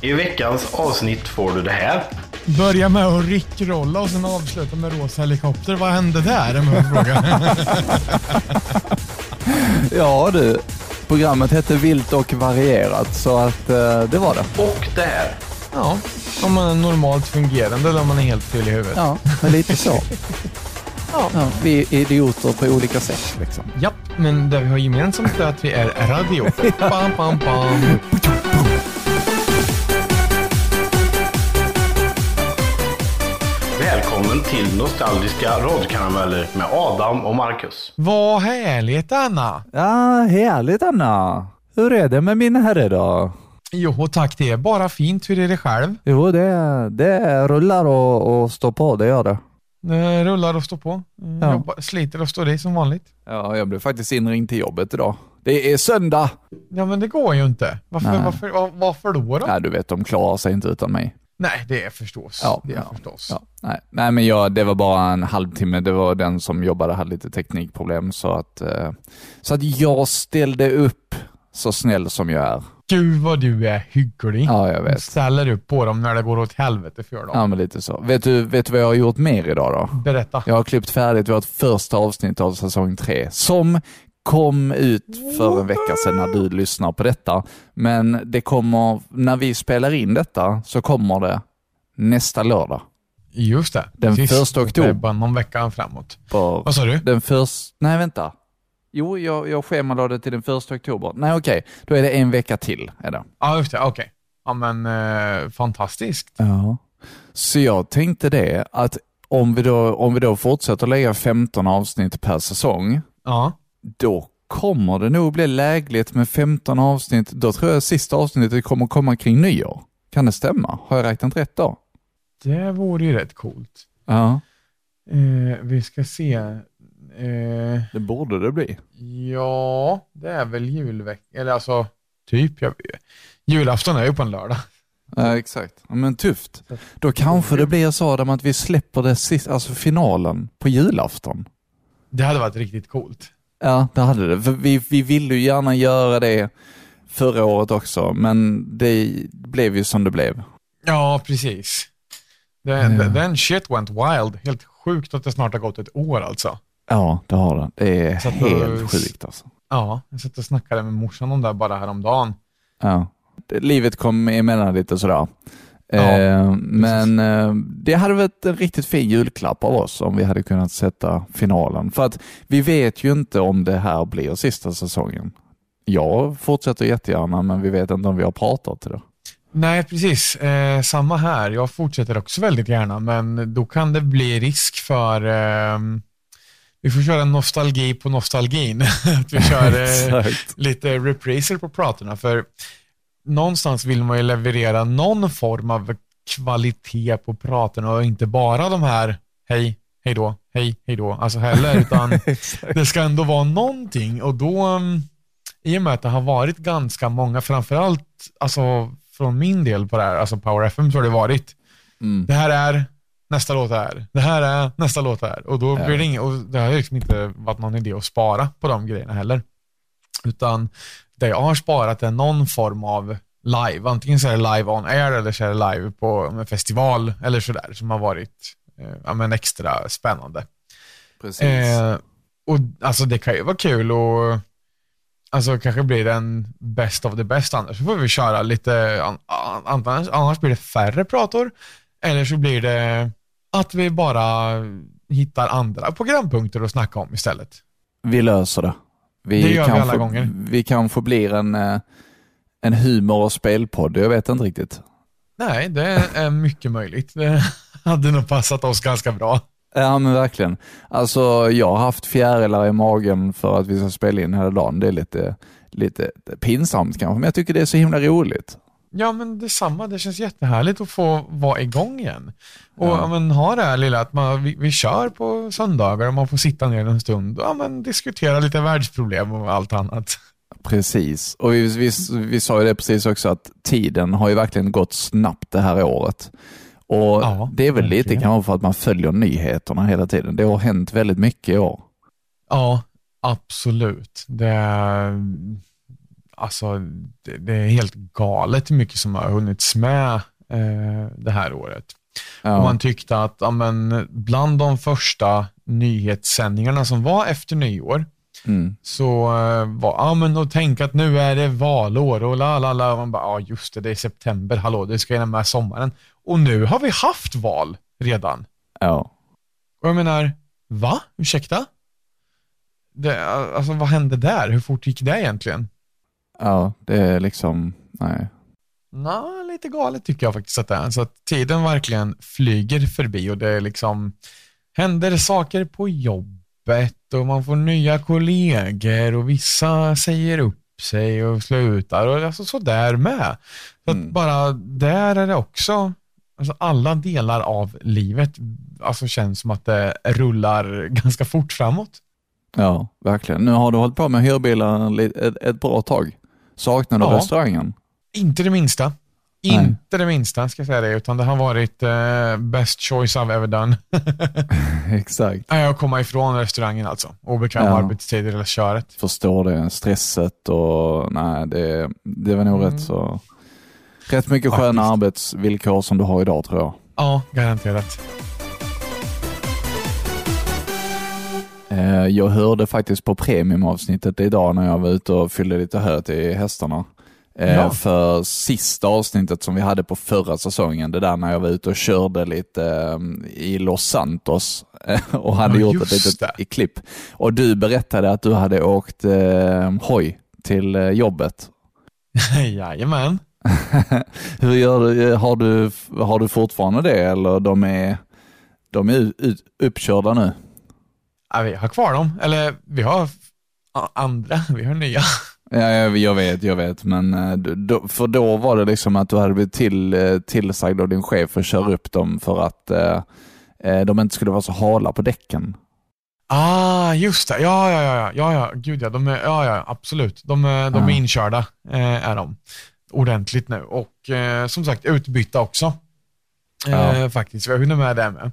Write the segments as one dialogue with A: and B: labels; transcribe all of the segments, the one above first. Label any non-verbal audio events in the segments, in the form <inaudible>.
A: I veckans avsnitt får du det här.
B: Börja med att rickrolla och sen avsluta med rosa helikopter. Vad hände där? Om jag får fråga. <laughs>
C: Ja du, programmet hette Vilt och varierat så att eh, det var det.
A: Och det här.
B: ja, om man är normalt fungerande eller om man är helt fel i huvudet.
C: Ja, men lite så. <laughs>
B: Ja.
C: Ja, vi är idioter på olika sätt liksom.
B: Japp, men det vi har gemensamt är att vi är radioter. Bam, <laughs> bam, bam.
A: Nostalgiska radkarameller med Adam och Marcus.
B: Vad härligt Anna!
C: Ja, härligt Anna. Hur är det med min herre då?
B: Jo tack, det är bara fint. Hur är det själv?
C: Jo, det, det rullar och, och står på, det gör det.
B: Det rullar och står på. Mm,
C: Ja.
B: Jobbar, sliter och står i som vanligt.
C: Ja, jag blev faktiskt inringd till jobbet idag. Det är söndag!
B: Ja men det går ju inte. Varför,
C: Nej.
B: varför, var, varför då? då?
C: Ja, du vet, de klarar sig inte utan mig.
B: Nej, det är förstås.
C: Ja,
B: det är
C: ja,
B: förstås.
C: Ja, nej. nej, men jag, det var bara en halvtimme. Det var den som jobbade hade lite teknikproblem så att, eh, så att jag ställde upp så snäll som jag är.
B: Gud vad du är hygglig.
C: Ja, jag vet.
B: Ställer upp på dem när det går åt helvete för dem.
C: Ja, men lite så. Vet du, vet du vad jag har gjort mer idag då?
B: Berätta.
C: Jag har klippt färdigt vårt första avsnitt av säsong tre, som kom ut för en vecka sedan när du lyssnar på detta. Men det kommer, när vi spelar in detta, så kommer det nästa lördag.
B: Just det.
C: Den
B: Precis.
C: första oktober.
B: Det är bara någon vecka framåt.
C: På
B: Vad sa du?
C: den första, nej vänta. Jo, jag, jag schemalade till den första oktober. Nej okej, då är det en vecka till. Är det.
B: Ja, just det. Okej. Ja, men eh, fantastiskt.
C: Ja. Så jag tänkte det, att om vi då, om vi då fortsätter lägga 15 avsnitt per säsong,
B: Ja.
C: Då kommer det nog bli lägligt med 15 avsnitt. Då tror jag sista avsnittet kommer komma kring nyår. Kan det stämma? Har jag räknat rätt då?
B: Det vore ju rätt coolt.
C: Ja,
B: Eh, vi ska se. Eh,
C: det borde det bli.
B: ja, det är väl julvecka. Eller alltså, typ. Jag, julafton är ju på en lördag.
C: Ja, exakt. Men tufft. Då kanske det blir så Adam, att vi släpper det sist, alltså finalen på julafton.
B: Det hade varit riktigt coolt.
C: Ja, det hade det. För vi, vi ville ju gärna göra det förra året också, men det blev ju som det blev.
B: Ja, precis. Det,
C: Ja.
B: Den shit went wild. Helt sjukt att det snart har gått ett år alltså.
C: Ja, det har det. Det är helt
B: då-
C: sjukt alltså.
B: Ja, jag satt och snackade med morsan om det här bara häromdagen.
C: Ja. Det, livet kom emellan lite sådär.
B: Ja,
C: eh, men eh, det hade varit en riktigt fin julklapp av oss om vi hade kunnat sätta finalen. För att vi vet ju inte om det här blir sista säsongen. Jag fortsätter jättegärna, men vi vet inte om vi har pratat till det.
B: Nej, precis. Eh, samma här. Jag fortsätter också väldigt gärna, men då kan det bli risk för... ehm, vi får köra nostalgi på nostalgin. <laughs> Att vi kör eh, <laughs> lite repriser på pratorna, för någonstans vill man ju leverera någon form av kvalitet på pratorna och inte bara de här hej, hej då, hej, hej då, alltså heller, <laughs> utan det ska ändå vara någonting och då, mm, i och med att det har varit ganska många, framförallt alltså från min del på det här, alltså Power FM så har det varit,
C: Mm.
B: det här är nästa låt här, det här är nästa låt här och då
C: Ja.
B: blir det inget, och det har liksom inte varit någon idé att spara på de grejerna heller. Utan det jag har sparat är någon form av live, antingen så är det live on air eller så är det live på en festival eller sådär som har varit eh, ja, men extra spännande.
C: Precis.
B: Eh, och alltså det kan ju vara kul och alltså kanske blir det en best of the best annars så får vi köra lite, an, an, annars, annars blir det färre prator eller så blir det att vi bara hittar andra programpunkter att snacka om istället.
C: Vi löser det. Vi
B: Det gör vi alla
C: få,
B: gånger.
C: Vi kanske blir en, eh, en humor och spelpodd, jag vet inte riktigt.
B: Nej, det är mycket möjligt. Det hade nog passat oss ganska bra.
C: Ja men verkligen. Alltså jag har haft fjärilar i magen för att vi ska spela in hela dagen. Det är lite, lite pinsamt kanske, men jag tycker det är så himla roligt.
B: Ja, men detsamma. Det känns jättehärligt att få vara igång igen. Och
C: Ja.
B: men, ha det här lilla att man, vi, vi kör på söndagar och man får sitta ner en stund och ja, men, diskutera lite världsproblem och allt annat.
C: Precis, och vi, vi, vi sa ju det precis också att tiden har ju verkligen gått snabbt det här året. Och
B: Ja,
C: Det är väl lite kanske för att man följer nyheterna hela tiden. Det har hänt väldigt mycket i år.
B: Ja, absolut. Det alltså, det, det är helt galet hur mycket som har hunnits med eh, det här året.
C: Ja.
B: Och man tyckte att ja, men, bland de första nyhetssändningarna som var efter nyår,
C: Mm.
B: så eh, var, ja men och tänk att nu är det valår och la la la. Man bara, ja just det, det är september, hallå, det ska hinna med sommaren. Och nu har vi haft val redan.
C: ja.
B: Och jag menar, va? Ursäkta? Det, alltså vad hände där? Hur fort gick det egentligen?
C: Ja, det är liksom, nej.
B: Nå, lite galet tycker jag faktiskt att det är. Så att tiden verkligen flyger förbi och det är liksom händer saker på jobbet och man får nya kollegor och vissa säger upp sig och slutar och alltså sådär med. Så att
C: Mm.
B: bara där är det också, alltså alla delar av livet alltså känns som att det rullar <laughs> ganska fort framåt.
C: Ja, verkligen. Nu har du hållit på med hyrbilar ett, ett bra tag. Saknar du
B: Ja.
C: restaurangen?
B: Inte det minsta.
C: Nej.
B: Inte det minsta ska jag säga det, utan det har varit eh, best choice I've ever done. <laughs> <laughs>
C: Exakt.
B: Att komma ifrån restaurangen alltså. Obekväma
C: Ja.
B: arbetstider eller köret.
C: Förstår det. Stresset och nej, det, det var nog
B: Mm.
C: rätt så... Rätt mycket sköna
B: Faktiskt.
C: arbetsvillkor som du har idag tror jag.
B: Ja, garanterat.
C: Jag hörde faktiskt på premiumavsnittet idag när jag var ute och fyllde lite hö till hästarna. Eh,
B: Ja.
C: För sista avsnittet som vi hade på förra säsongen, det där när jag var ute och körde lite eh, i Los Santos eh, och hade
B: Ja,
C: gjort ett litet klipp. Och du berättade att du hade åkt eh, hoj till eh, jobbet. <laughs>
B: Jajamän. <laughs>
C: Hur gör du? Har, du? har du fortfarande det eller de är, de är uppkörda nu?
B: Ja, vi har kvar dem. Eller vi har andra, <laughs> vi har nya.
C: Ja, jag, jag vet, jag vet, men eh, då, för då var det liksom att du hade blivit till, eh, tillsagd av din chef att köra upp dem för att eh, de inte skulle vara så hala på däcken.
B: Ah, just det. Ja, ja, ja, ja, ja, gud ja. De är, ja, ja, absolut. De är, de är
C: Ja.
B: inkörda, eh, är de. Ordentligt nu. Och eh, som sagt, utbytta också.
C: Ja.
B: Faktiskt, vi har hunnit med det med.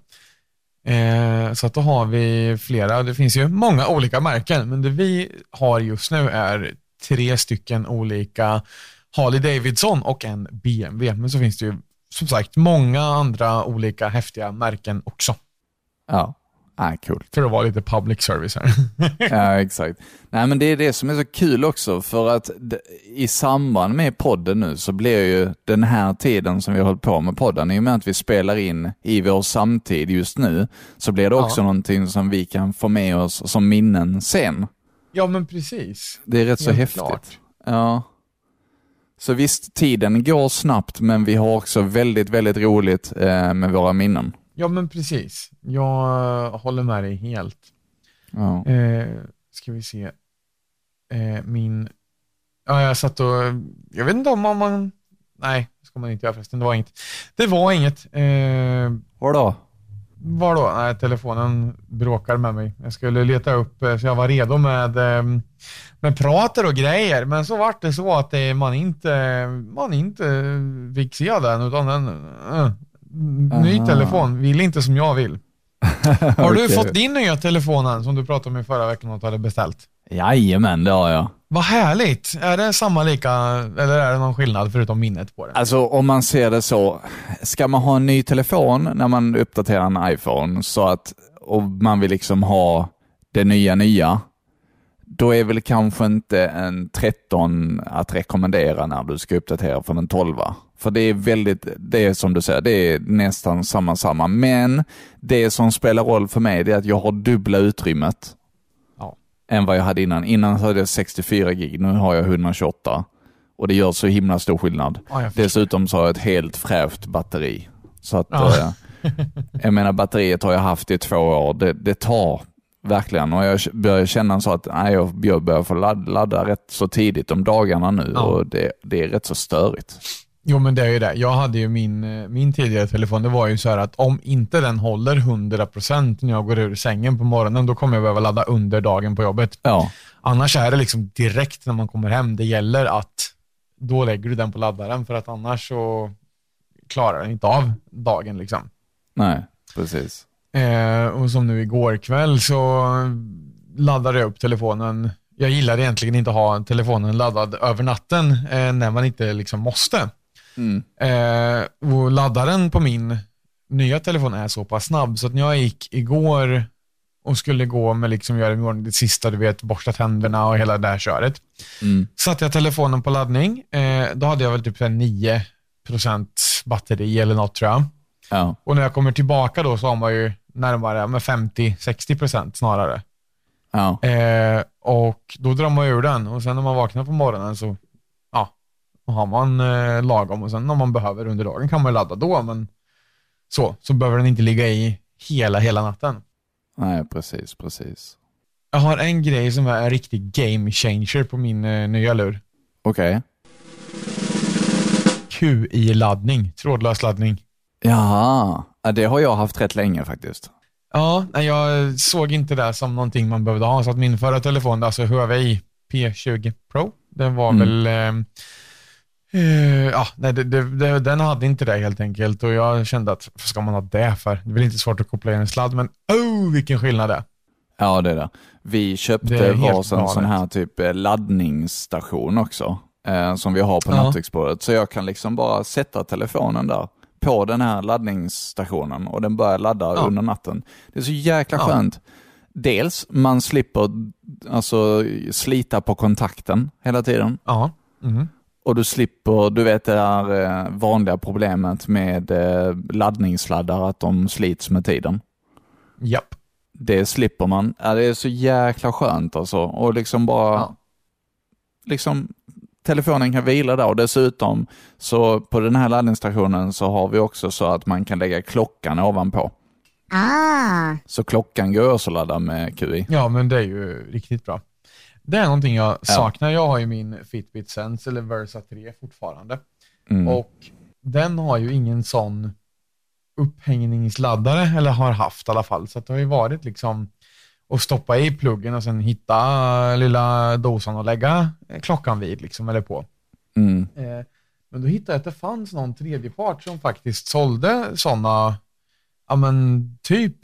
B: Eh, så att då har vi flera, det finns ju många olika märken, men det vi har just nu är tre stycken olika Harley Davidson och en BMW. Men så finns det ju som sagt många andra olika häftiga märken också.
C: Ja, ah, kul.
B: För att vara lite public service här. <laughs>
C: Ja, exakt. Nej, men det är det som är så kul också, för att i samband med podden nu så blir ju den här tiden som vi har hållit på med podden, i och med att vi spelar in i vår samtid just nu, så blir det också
B: Ja.
C: någonting som vi kan få med oss som minnen sen.
B: ja, men precis.
C: Det är rätt så
B: Helt
C: häftigt.
B: klart.
C: Ja. Så visst, tiden går snabbt, men vi har också väldigt, väldigt roligt eh, med våra minnen.
B: Ja, men precis. Jag eh, håller med dig helt.
C: Ja.
B: Eh, ska vi se. Eh, min... Ja, jag satt och... Jag vet inte om man... Nej, det ska man inte göra förresten. Det var inget. Det var inget. Eh,
C: Vadå?
B: var då? Nej, telefonen bråkar med mig. Jag skulle leta upp, eh, så jag var redo med, eh, med prater och grejer. Men så vart det så att det, man inte man inte fick se den, utan den... ny
C: Aha.
B: telefon, vill inte som jag vill. <laughs> Har du
C: Okej.
B: fått din nya telefon än, som du pratade om i förra veckan att du hade beställt?
C: Jajamän, det har jag.
B: Vad härligt! Är det samma lika, eller är det någon skillnad förutom minnet på den?
C: Alltså om man ser det så, ska man ha en ny telefon när man uppdaterar en iPhone så att, och man vill liksom ha det nya nya, då är väl kanske inte en 13 att rekommendera när du ska uppdatera från en 12. För det är väldigt, det är som du säger, det är nästan samma samma. Men det som spelar roll för mig är att jag har dubbla utrymmet
B: Ja.
C: än vad jag hade innan. Innan hade jag 64 gig, nu har jag 128. Och det gör så himla stor skillnad.
B: Ja.
C: Dessutom så har jag ett helt fräscht batteri. Så att,
B: Ja.
C: eh, jag menar batteriet har jag haft i två år. Det, det tar verkligen och jag börjar känna så att nej, jag, börjar få ladda, ladda rätt så tidigt om dagarna nu
B: Ja.
C: och det, det är rätt så störigt.
B: Jo men det är ju det. Jag hade ju min, eh, min tidigare telefon, det var ju så här att om inte den håller 100% när jag går ur sängen på morgonen, då kommer jag behöva ladda under dagen på jobbet.
C: Ja,
B: Annars är det liksom direkt när man kommer hem, det gäller att då lägger du den på laddaren för att annars så klarar den inte av dagen liksom.
C: nej, precis.
B: Eh, och som nu igår kväll så laddade jag upp telefonen jag gillar egentligen inte att ha telefonen laddad över natten eh, när man inte liksom måste.
C: Mm.
B: Eh, och laddaren på min nya telefon är så pass snabb så att när jag gick igår och skulle gå med liksom göra imorgon det sista, du vet, borsta tänderna och hela det här köret.
C: Mm.
B: Satte jag telefonen på laddning, eh, då hade jag väl typ så här 9% batteri eller något tror jag.
C: Ja.
B: Och när jag kommer tillbaka då så har man ju närmare med 50-60% snarare.
C: Ja.
B: Eh, och då drar man ur den och sen när man vaknar på morgonen så ja, har man eh, lagom och sen om man behöver under dagen kan man ladda då, men så, så behöver den inte ligga i hela, hela natten.
C: Nej, precis, precis.
B: Jag har en grej som är en riktig game changer på min eh, nya lur.
C: Okej.
B: QI-laddning, trådlös laddning.
C: Jaha, Ja, det har jag haft rätt länge faktiskt.
B: Ja, nej, jag såg inte det som någonting man behövde ha, så att min förra telefon, alltså Huawei P20 Pro, den var
C: Mm.
B: väl eh, eh, ja, nej, det, det, den hade inte det helt enkelt och jag kände att, vad ska man ha det för? Det är väl inte svårt att koppla in en sladd, men oh, vilken skillnad det är.
C: Ja, det är det. Vi köpte varsin sån här typ eh, laddningsstation också, eh, som vi har på
B: Ja.
C: nattduksbordet. Så jag kan liksom bara sätta telefonen där på den här laddningsstationen och den börjar ladda
B: Ja.
C: under natten. Det är så jäkla
B: Ja.
C: skönt. Dels, man slipper alltså, slita på kontakten hela tiden.
B: Ja. Mhm.
C: Och du slipper, du vet det här eh, vanliga problemet med eh, laddningssladdar, att de slits med tiden.
B: Japp.
C: Det slipper man. Ja, det är så jäkla skönt alltså. Och liksom bara,
B: Ja.
C: liksom telefonen kan vila där och dessutom så på den här laddningsstationen så har vi också så att man kan lägga klockan ovanpå.
D: Ah,
C: Så klockan går också att ladda med QI.
B: Ja, men det är ju riktigt bra. Det är någonting jag saknar. Jag har ju min Fitbit Sense, eller Versa 3 fortfarande.
C: Mm.
B: Och den har ju ingen sån upphängningsladdare, eller har haft i alla fall. Så att det har ju varit liksom att stoppa i pluggen och sen hitta lilla dosan och lägga klockan vid, liksom, eller på.
C: Mm.
B: Eh, Men då hittade jag att det fanns någon tredjepart som faktiskt sålde sådana, ja men typ,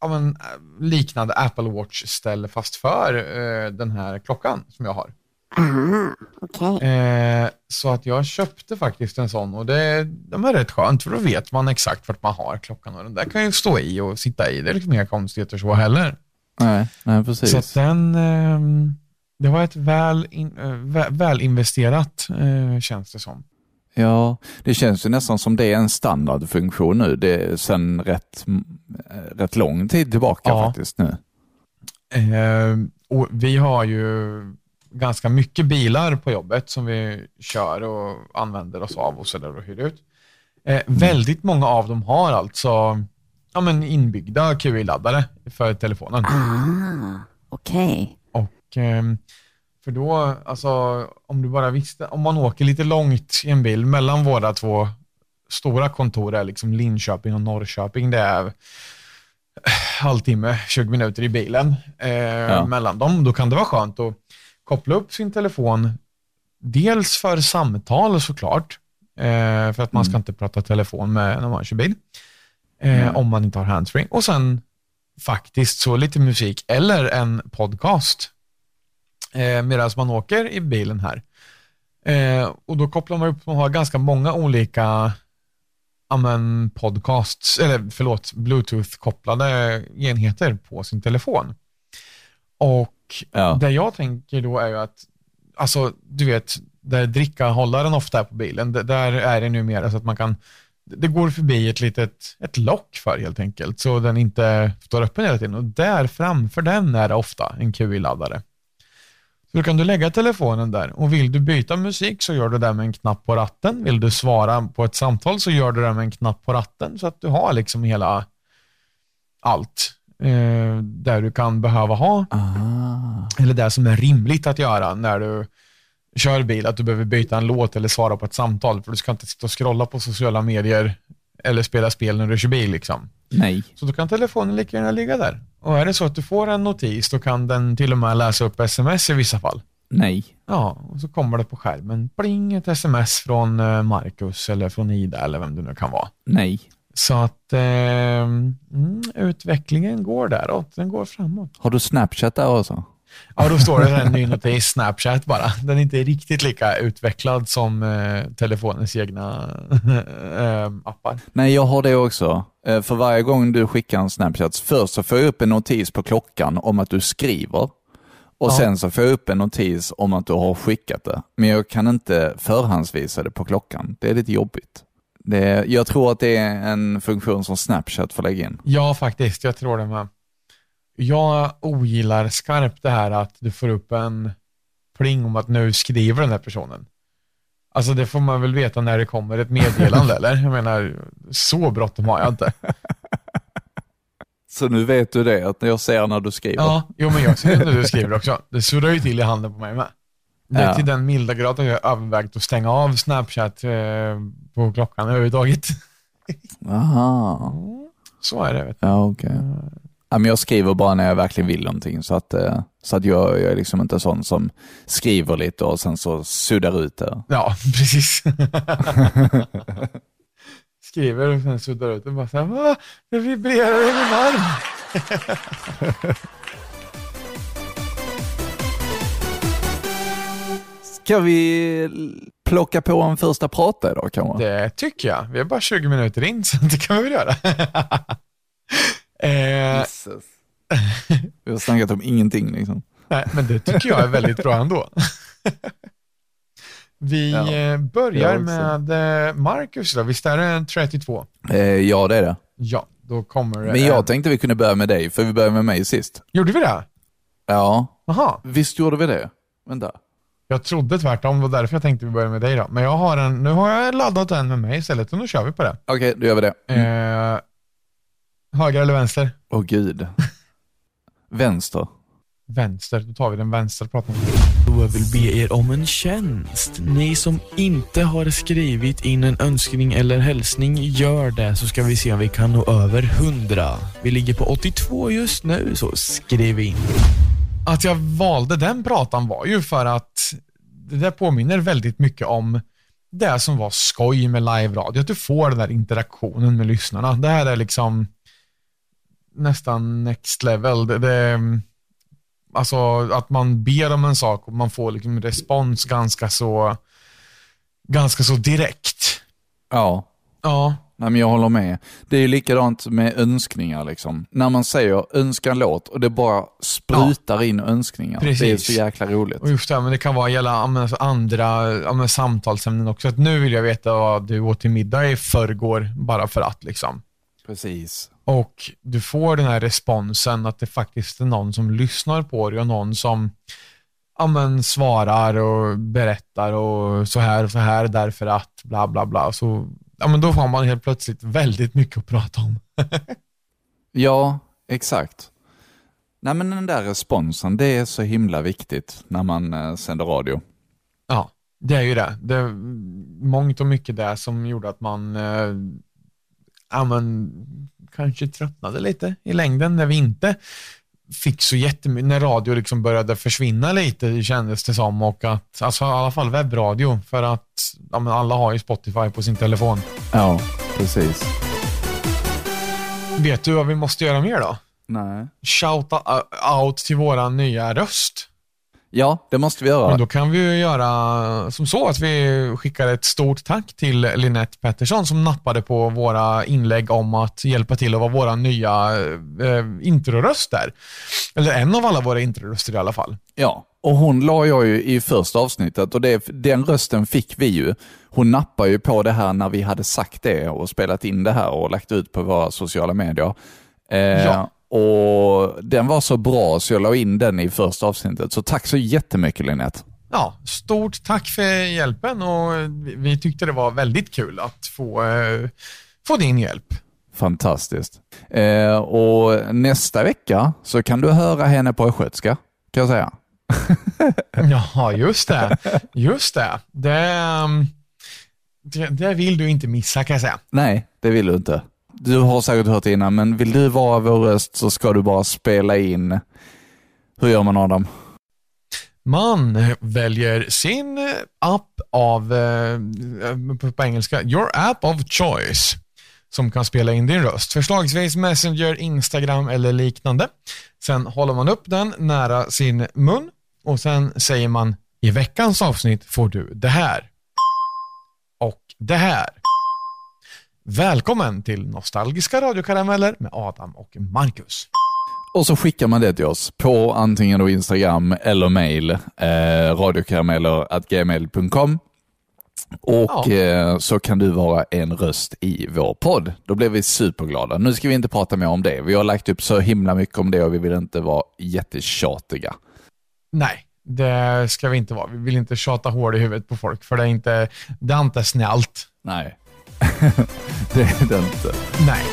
B: ja men eh, liknande Apple Watch-ställ fast för eh, den här klockan som jag har.
D: aha, okej.
B: Eh, så att jag köpte faktiskt en sån och det, de är rätt skönt för då vet man exakt vart man har klockan och den där kan ju stå i och sitta i. Det är liksom inga konstigheter så heller.
C: Nej, nej, precis.
B: Så att den, ehm, det var ett väl, in, eh, vä- väl investerat eh, känns det som.
C: Ja, det känns ju nästan som det är en standardfunktion nu. Det är sedan rätt, eh, rätt lång tid tillbaka
B: Ja.
C: faktiskt nu.
B: Eh, och vi har ju ganska mycket bilar på jobbet som vi kör och använder oss av och så där och hyr ut. Eh, väldigt många av dem har alltså ja, men inbyggda QI-laddare för telefonen.
D: Ah, okej.
B: Och ehm, för då, alltså om du bara visste, om man åker lite långt i en bil mellan våra två stora kontor är liksom Linköping och Norrköping, det är halvtimme, 20 minuter i bilen eh, mellan dem. Då kan det vara skönt att koppla upp sin telefon, dels för samtal såklart, eh, för att man ska inte prata telefon med när man kör bil, eh, om man inte har handsfree. Och sen faktiskt så lite musik eller en podcast eh, medan man åker i bilen här. Eh, och då kopplar man upp, man har ganska många olika amen, podcasts, eller förlåt, bluetooth-kopplade enheter på sin telefon. Och
C: Ja.
B: det jag tänker då är ju att, alltså du vet, där drickahållaren ofta är på bilen, där är det numera så att man kan, det går förbi ett litet ett lock för helt enkelt, så den inte står öppen hela tiden. Och där framför den är det ofta en QI-laddare. Så då kan du lägga telefonen där och vill du byta musik så gör du det med en knapp på ratten. Vill du svara på ett samtal så gör du det med en knapp på ratten så att du har liksom hela allt eh, där du kan behöva ha
C: Ah.
B: eller det som är rimligt att göra när du kör bil, att du behöver byta en låt eller svara på ett samtal, för du ska inte sitta och scrolla på sociala medier eller spela spel när du kör bil. Liksom.
C: Nej.
B: Så då kan telefonen lika gärna ligga där. Och är det så att du får en notis, då kan den till och med läsa upp sms i vissa fall.
C: Nej.
B: Ja, och så kommer det på skärmen, pling, ett sms från eh, Marcus eller från Ida eller vem det nu kan vara.
C: Nej.
B: Så att eh, mm, utvecklingen går däråt, den går framåt.
C: Har du Snapchat där också?
B: Ja, då står det en ny notis, Snapchat bara. Den är inte riktigt lika utvecklad som eh, telefonens egna <laughs> eh, appar.
C: Nej, jag har det också. Eh, För varje gång du skickar en Snapchat, först så får jag upp en notis på klockan om att du skriver. Och
B: Ja.
C: sen så får jag upp en notis om att du har skickat det. Men jag kan inte förhandsvisa det på klockan. Det är lite jobbigt. Det, jag tror att det är en funktion som Snapchat får lägga in.
B: Ja, faktiskt. Jag tror det med. Jag ogillar skarpt det här att du får upp en pling om att nu skriver den här personen. Alltså det får man väl veta när det kommer ett meddelande <laughs> eller? Jag menar, så bråttom har jag inte.
C: Så nu vet du det, att jag ser när du skriver.
B: Ja, jo men jag ser när du skriver också. Det surrar ju till i handen på mig med. Det är
C: Ja.
B: till den milda grad att jag övervägt att stänga av Snapchat eh, på klockan överhuvudtaget.
C: Aha.
B: Så är det. Vet du.
C: Ja, okej. Men jag skriver bara när jag verkligen vill någonting. Så att, eh, så att jag, jag är liksom inte sån som skriver lite och sen så suddar ut det.
B: Ja, <laughs> precis. Skriver och sen suddar ut och bara såhär, Va? det vibrerar i min arm.
C: Ska vi plocka på en första prata idag kanske?
B: Det tycker jag. Vi är bara 20 minuter in, så det kan vi väl göra. <laughs> eh.
C: Vi har snackat om ingenting liksom.
B: nej, men det tycker jag är väldigt bra ändå. vi
C: Ja,
B: eh, börjar med eh, Marcus då. Visst är det 32?
C: Eh, ja, det är det.
B: Ja, då kommer det
C: Men jag
B: en-
C: tänkte vi kunde börja med dig, för vi började med mig sist.
B: Gjorde vi det?
C: Ja,
B: Jaha.
C: visst gjorde vi det? Vänta.
B: Jag trodde tvärtom, det var därför jag tänkte vi börjar med dig då. Men jag har en, nu har jag laddat en med mig istället och nu kör vi på det.
C: Okej, då gör vi det. Mm.
B: Eh, höger eller vänster?
C: Åh gud. Vänster.
B: Vänster, då tar vi den vänstra praten.
E: Då jag vill be er om en tjänst. Ni som inte har skrivit in en önskning eller hälsning, gör det så ska vi se om vi kan nå över 100. Vi ligger på 82 just nu, så skriv in.
B: Att jag valde den pratan var ju för att det där påminner väldigt mycket om det som var skoj med live-radio. Att du får den där interaktionen med lyssnarna. Det här är liksom nästan next level. Det, det, alltså att man ber om en sak och man får liksom respons ganska så, ganska så direkt.
C: Ja.
B: Ja,
C: Nej, men jag håller med. Det är ju likadant med önskningar. Liksom. När man säger önska en låt och det bara sprutar in önskningar. Det är
B: Precis.
C: så jäkla roligt.
B: Och just det, men det kan vara gälla ja, alltså andra ja, samtalsämnen också. Att nu vill jag veta vad du åt till middag i förrgår, bara för att. liksom.
C: Precis.
B: Och du får den här responsen att det faktiskt är någon som lyssnar på dig och någon som ja, men svarar och berättar och så här och så här därför att bla bla bla. Så, ja, men då får man helt plötsligt väldigt mycket att prata om. <laughs>
C: Ja, exakt. Nej, men den där responsen, det är så himla viktigt när man eh, sänder radio.
B: Ja, det är ju det. det är mångt och mycket det som gjorde att man eh, ja, men, kanske tröttnade lite i längden när vi inte fick så jättemycket, när radio liksom började försvinna lite kändes det som och att, alltså i alla fall webbradio för att ja, men alla har ju Spotify på sin telefon.
C: Ja, precis.
B: Vet du vad vi måste göra mer då?
C: Nej.
B: Shouta out till våra nya röst.
C: Ja, det måste vi göra.
B: Men då kan vi ju göra som så att vi skickar ett stort tack till Linette Pettersson som nappade på våra inlägg om att hjälpa till att vara våra nya eh, introröst där. Eller en av alla våra introröster i alla fall.
C: Ja, och hon la jag ju i första avsnittet och det, den rösten fick vi ju. Hon nappade ju på det här när vi hade sagt det och spelat in det här och lagt ut på våra sociala medier. Eh,
B: Ja.
C: Och den var så bra så jag la in den i första avsnittet. Så tack så jättemycket Linette.
B: Ja, stort tack för hjälpen och vi- tyckte det var väldigt kul att få, eh, få din hjälp.
C: Fantastiskt. Eh, och nästa vecka så kan du höra henne på östgötska, kan jag säga. <laughs>
B: Ja, just det. Just det. Det, ehm, det. det vill du inte missa kan jag säga.
C: Nej, det vill du inte. Du har säkert hört det innan, men vill du vara vår röst så ska du bara spela in. Hur gör man Adam?
B: Man väljer sin app av, eh, på engelska, your app of choice. som kan spela in din röst. Förslagsvis Messenger, Instagram eller liknande. Sen håller man upp den nära sin mun och sen säger man i veckans avsnitt får du det här. Och det här. Välkommen till Nostalgiska radiokarameller med Adam och Marcus.
C: Och så skickar man det till oss på antingen då Instagram eller mail, eh, radiokarameller.gmail.com. Och
B: Ja.
C: eh, så kan du vara en röst i vår podd. Då blir vi superglada. Nu ska vi inte prata mer om det. Vi har lagt upp så himla mycket om det och vi vill inte vara jättetjatiga.
B: Nej, det ska vi inte vara. Vi vill inte tjata hål i huvudet på folk för det är inte, det är inte snällt.
C: Nej, <laughs> det är det inte.
B: Nej.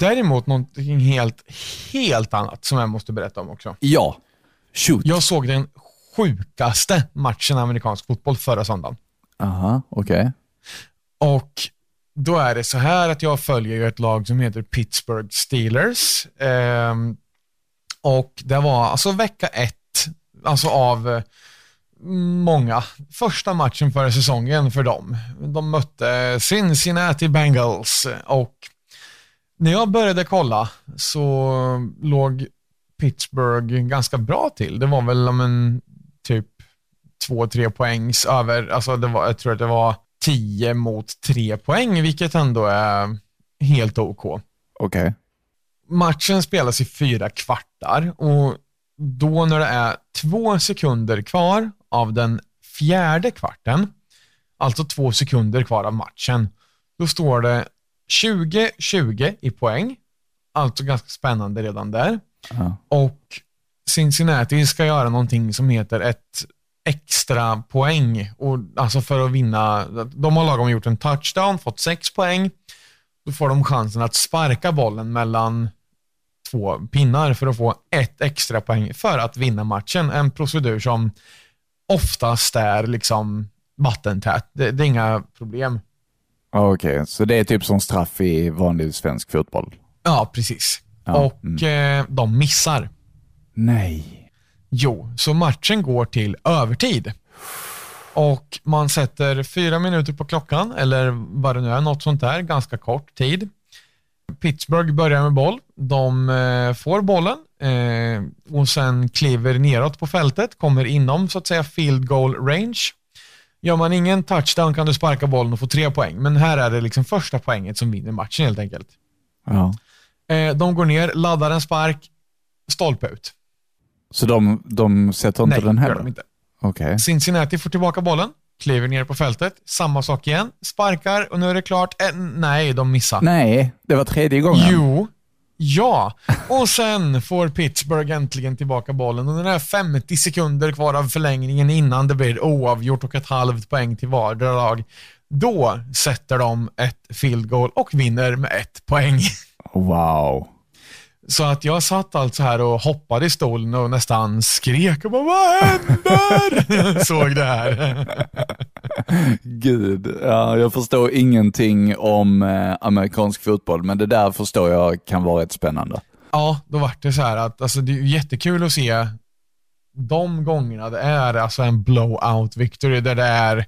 B: Däremot någonting helt, helt annat som jag måste berätta om också.
C: Ja, shoot.
B: Jag såg den sjukaste matchen i amerikansk fotboll förra söndagen.
C: Aha, okej.
B: Och då är det så här att jag följer ett lag som heter Pittsburgh Steelers. Ehm, och det var alltså vecka ett, alltså av eh, många. Första matchen för säsongen för dem. De mötte Cincinnati Bengals och när jag började kolla så låg Pittsburgh ganska bra till. Det var väl om en typ två, tre poängs över, alltså det var, jag tror att det var 10 mot 3 poäng, vilket ändå är helt OK.
C: Okej.
B: Matchen spelas i fyra kvartar och då när det är två sekunder kvar av den fjärde kvarten, alltså två sekunder kvar av matchen, då står det 20-20 i poäng. Alltså ganska spännande redan där.
C: Ja.
B: Och Cincinnati ska göra någonting som heter ett extra poäng. Och, alltså för att vinna. De har lagom gjort en touchdown, fått sex poäng. Då får de chansen att sparka bollen mellan två pinnar för att få ett extra poäng för att vinna matchen. En procedur som oftast är liksom vattentät. Det, det är inga problem.
C: Okej, så det är typ som straff i vanlig svensk fotboll?
B: Ja, precis.
C: Ja,
B: Och eh, de missar.
C: Nej.
B: Jo, så matchen går till övertid. Och man sätter fyra minuter på klockan, eller vad det nu är, något sånt där, ganska kort tid. Pittsburgh börjar med boll. De eh, får bollen eh, och sen kliver neråt på fältet, kommer inom så att säga field goal range. Gör man ingen touchdown kan du sparka bollen och få tre poäng, men här är det liksom första poänget som vinner matchen helt enkelt.
C: Ja.
B: Eh, de går ner, laddar en spark, stolpe ut.
C: Så de, de sätter inte
B: Nej,
C: den
B: gör
C: heller?
B: de inte.
C: Okej.
B: Cincinnati får tillbaka bollen, kliver ner på fältet, samma sak igen, sparkar och nu är det klart. Eh, nej, de missar.
C: Nej, det var tredje gången.
B: Jo, ja. Och sen får Pittsburgh äntligen tillbaka bollen och det är 50 sekunder kvar av förlängningen innan det blir oavgjort och ett halvt poäng till vardera lag, då sätter de ett field goal och vinner med ett poäng.
C: Wow.
B: Så att jag satt alltså här och hoppade i stolen och nästan skrek och bara Vad händer? <laughs> Såg det här.
C: Gud, ja, jag förstår ingenting om eh, amerikansk fotboll, men det där förstår jag kan vara rätt spännande.
B: Ja, då var det så här att alltså, det är jättekul att se de gångerna det är alltså en blowout victory där det är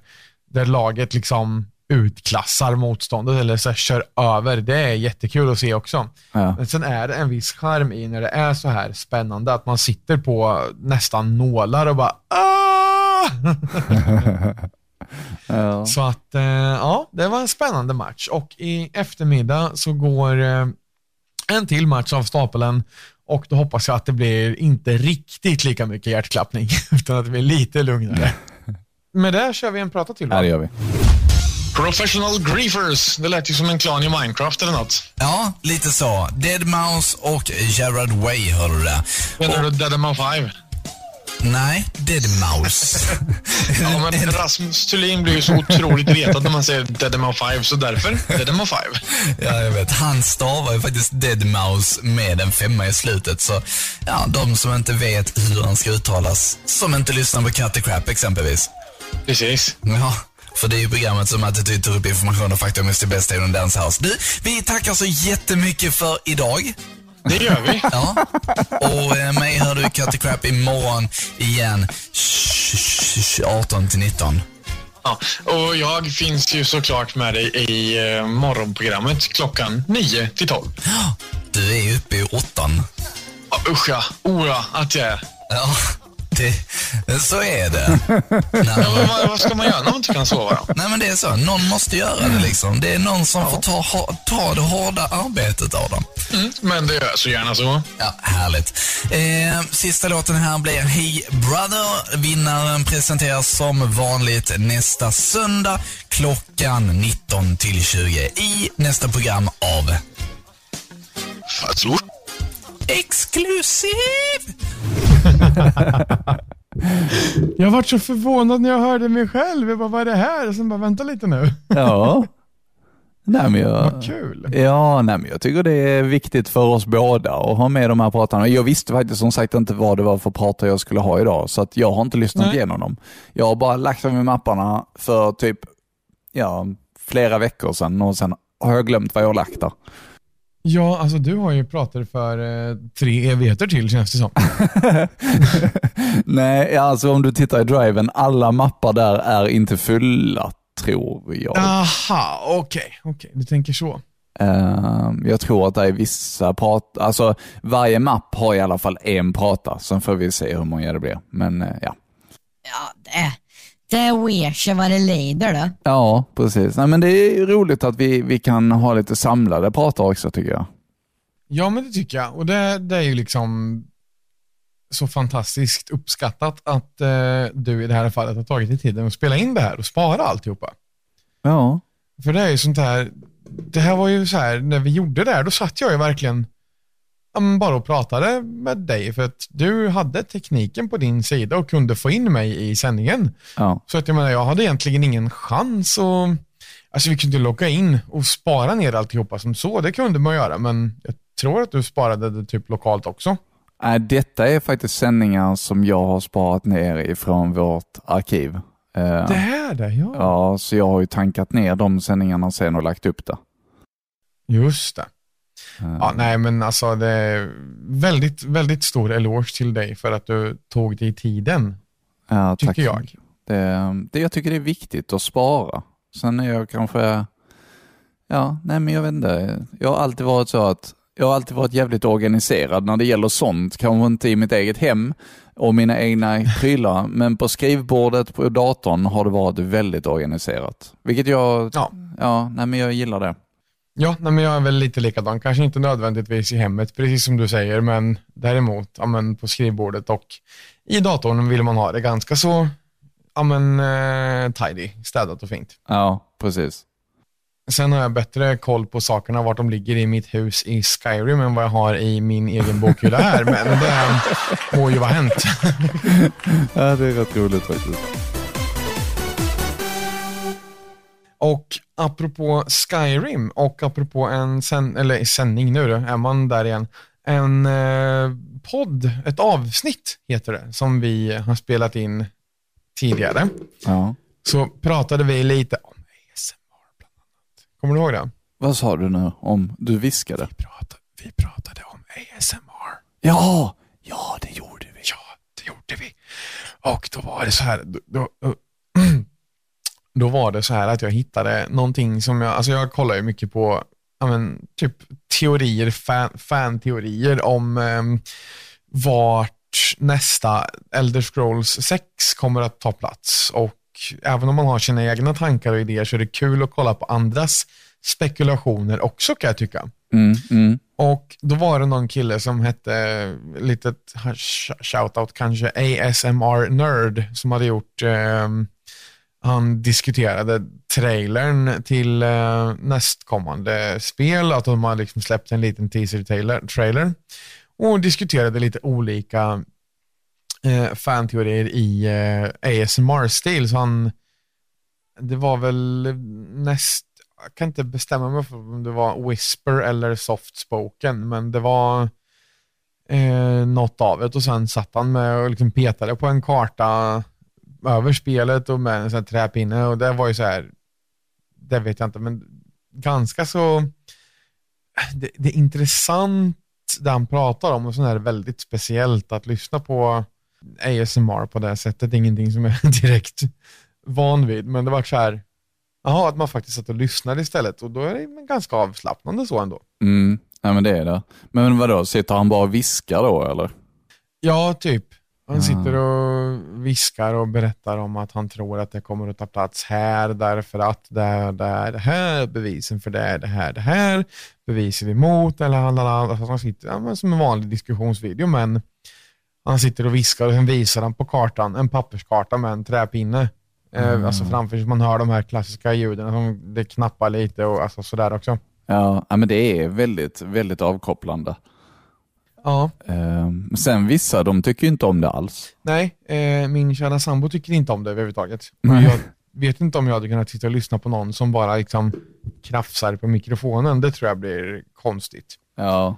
B: där laget liksom utklassar motståndet eller så här, kör över. Det är jättekul att se också.
C: Ja.
B: Men sen är det en viss charm i när det är så här spännande att man sitter på nästan nålar och bara ah! <laughs>
C: Ja.
B: Så att, eh, ja, det var en spännande match och i eftermiddag så går eh, en till match av stapeln och då hoppas jag att det blir inte riktigt lika mycket hjärtklappning <laughs> utan att det blir lite lugnare. Med det kör vi en prata till
C: ja, det gör vi.
B: Professional Griefers, det lät ju som en klan i Minecraft eller något.
F: Ja, lite så. Dead Mouse och Gerard Way, hör du det?
B: Menar du Dead Man 5?
F: Nej, Dead Mouse. <laughs>
B: Ja, men <laughs> Rasmus Thulin blir ju så otroligt retad när man säger Dead Man 5, så därför Dead Man 5.
F: ja, jag vet. Han stavar ju faktiskt Dead Mouse med en femma i slutet. Så ja, de som inte vet hur han ska uttalas, som inte lyssnar på Cut Crap exempelvis.
B: Precis.
F: Ja, för det är ju programmet som alltid tar upp information och fakta om Mr. Best Day and Dance House. Du, vi tackar så jättemycket för idag.
B: Det gör vi.
F: Ja. Och eh, mig hör du Cut the Crap imorgon igen, sh- sh- sh- 18 till 19.
B: Ja, och jag finns ju såklart med dig i eh, morgonprogrammet klockan 9 till 12.
F: Du är ju uppe i åttan.
B: Ja, usch ja, ja, att jag är.
F: Ja, det, så är det. <laughs>
B: Ja, men vad, vad ska man göra när man inte kan sova då?
F: Nej men det är så, någon måste göra det liksom. Det är någon som får ta, ha, ta det hårda arbetet av dem.
B: Mm, men det gör jag så gärna så.
F: Ja, härligt. Eh, sista låten här blir Hey Brother. Vinnaren presenteras som vanligt nästa söndag klockan 19 till 20 i nästa program av
B: Fazlor.
F: Exklusiv! <laughs>
B: Jag vart så förvånad när jag hörde mig själv. Jag bara, vad är det här? Och sen bara, vänta lite nu. <laughs>
C: Ja. Nej, men jag,
B: Vad kul.
C: Ja, nej, men jag tycker det är viktigt för oss båda att ha med de här pratarna. Jag visste faktiskt som sagt inte vad det var för pratar jag skulle ha idag, så att jag har inte lyssnat
B: Nej.
C: igenom dem. Jag har bara lagt dem i mapparna för typ ja, flera veckor sedan och sen har jag glömt vad jag har lagt där.
B: Ja, alltså du har ju pratat för eh, tre evigheter till känns det som. <laughs>
C: Nej, alltså om du tittar i driven, alla mappar där är inte fulla, tror jag.
B: Aha, okej, okej, du tänker så.
C: Eh, jag tror att det är vissa prat, alltså varje mapp har i alla fall en prata, sen får vi se hur många det blir. Men eh, ja.
G: Ja, det, det vet sig vad det lider det.
C: Ja, precis. Nej, men det är roligt att vi, vi kan ha lite samlade pratar också tycker jag.
B: Ja, men det tycker jag. Och det, det är ju liksom så fantastiskt uppskattat att eh, du i det här fallet har tagit dig tiden att spela in det här och spara alltihopa.
C: Ja.
B: För det är ju sånt här, det här var ju så här, när vi gjorde det här, då satt jag ju verkligen bara och pratade med dig för att du hade tekniken på din sida och kunde få in mig i sändningen.
C: Ja.
B: Så att jag menar, jag hade egentligen ingen chans att, alltså vi kunde logga in och spara ner alltihopa som så, det kunde man göra, men jag tror att du sparade det typ lokalt också.
C: Äh, detta är faktiskt sändningar som jag har sparat ner ifrån vårt arkiv. Eh,
B: Det är det, ja.
C: Ja, så jag har ju tankat ner de sändningarna sen och lagt upp det.
B: Just det.
C: Eh,
B: Ja, nej, men alltså det är väldigt, väldigt stor eloge till dig för att du tog dig tiden,
C: ja, tack
B: tycker
C: så
B: jag.
C: Det, det, jag tycker det är viktigt att spara. Sen är jag kanske, ja, nej men jag vet inte. Jag har alltid varit så att, jag har alltid varit jävligt organiserad när det gäller sånt. Kanske inte i mitt eget hem och mina egna prylar, <laughs> men på skrivbordet på datorn har det varit väldigt organiserat. Vilket jag,
B: Ja.
C: ja, nej men jag gillar det.
B: Ja, nej, men jag är väl lite likadan. Kanske inte nödvändigtvis i hemmet, precis som du säger, men däremot ja, men på skrivbordet och i datorn vill man ha det ganska så ja, men, eh, tidy, städat och fint.
C: Ja, precis.
B: Sen har jag bättre koll på sakerna, vart de ligger i mitt hus i Skyrim än vad jag har i min egen bokhylla här, men det <laughs> må ju vara hänt.
C: Ja, det är rätt roligt faktiskt.
B: Och apropå Skyrim och apropå en sänd, eller sändning nu då, är man där igen. En eh, podd, ett avsnitt heter det, som vi har spelat in tidigare.
C: Ja.
B: Så pratade vi lite om ASMR bland annat. Kommer du ihåg det?
C: Vad sa du nu om du viskade?
B: Vi pratade, vi pratade om ASMR.
C: Ja, ja det gjorde vi.
B: Ja, det gjorde vi. Och då var det så här, då, då, då var det så här att jag hittade någonting som jag, alltså jag kollar ju mycket på, ja men, typ teorier, fan, fan-teorier om eh, vart nästa Elder Scrolls 6 kommer att ta plats. Och även om man har sina egna tankar och idéer så är det kul att kolla på andras spekulationer också kan jag tycka.
C: Mm, mm.
B: Och då var det någon kille som hette, litet sh- shoutout kanske, ASMR Nerd, som hade gjort, eh, han diskuterade trailern till eh, nästkommande spel, att de har liksom släppt en liten teaser-trailer och diskuterade lite olika eh, fanteorier i eh, ASMR-stil. Så han, det var väl näst, jag kan inte bestämma mig för om det var whisper eller soft spoken, men det var eh, något av det. Och sen satt han med och liksom petade på en karta över spelet och med en sån här träpinne och det var ju så här, det vet jag inte, men ganska så, det, det är intressant det han pratar om och så är det väldigt speciellt att lyssna på ASMR på det sättet. Det är ingenting som jag <laughs> direkt van vid. Men det var så här, jaha, att man faktiskt satt och lyssnade istället. Och då är det ganska avslappnande så ändå.
C: Mm. Ja, men det är det. Men vadå, sitter han bara och viskar då eller?
B: Ja, typ. Han sitter och viskar och berättar om att han tror att det kommer att ta plats här därför att det är det, är det här, bevisen för det är det här, det här, beviser emot eller alltså han sitter ja, som en vanlig diskussionsvideo men han sitter och viskar och sen visar han på kartan, en papperskarta med en träpinne. Eh, alltså framför sig, man hör de här klassiska ljuden, som det knappar lite och alltså sådär också.
C: Ja, men det är väldigt, väldigt avkopplande.
B: Ja.
C: Ehm, sen vissa, de tycker ju inte om det alls.
B: Nej, eh, min kära sambo tycker inte om det överhuvudtaget.
C: Nej.
B: Jag vet inte om jag hade kunnat sitta och lyssna på någon som bara liksom krafsar på mikrofonen. Det tror jag blir konstigt.
C: Ja,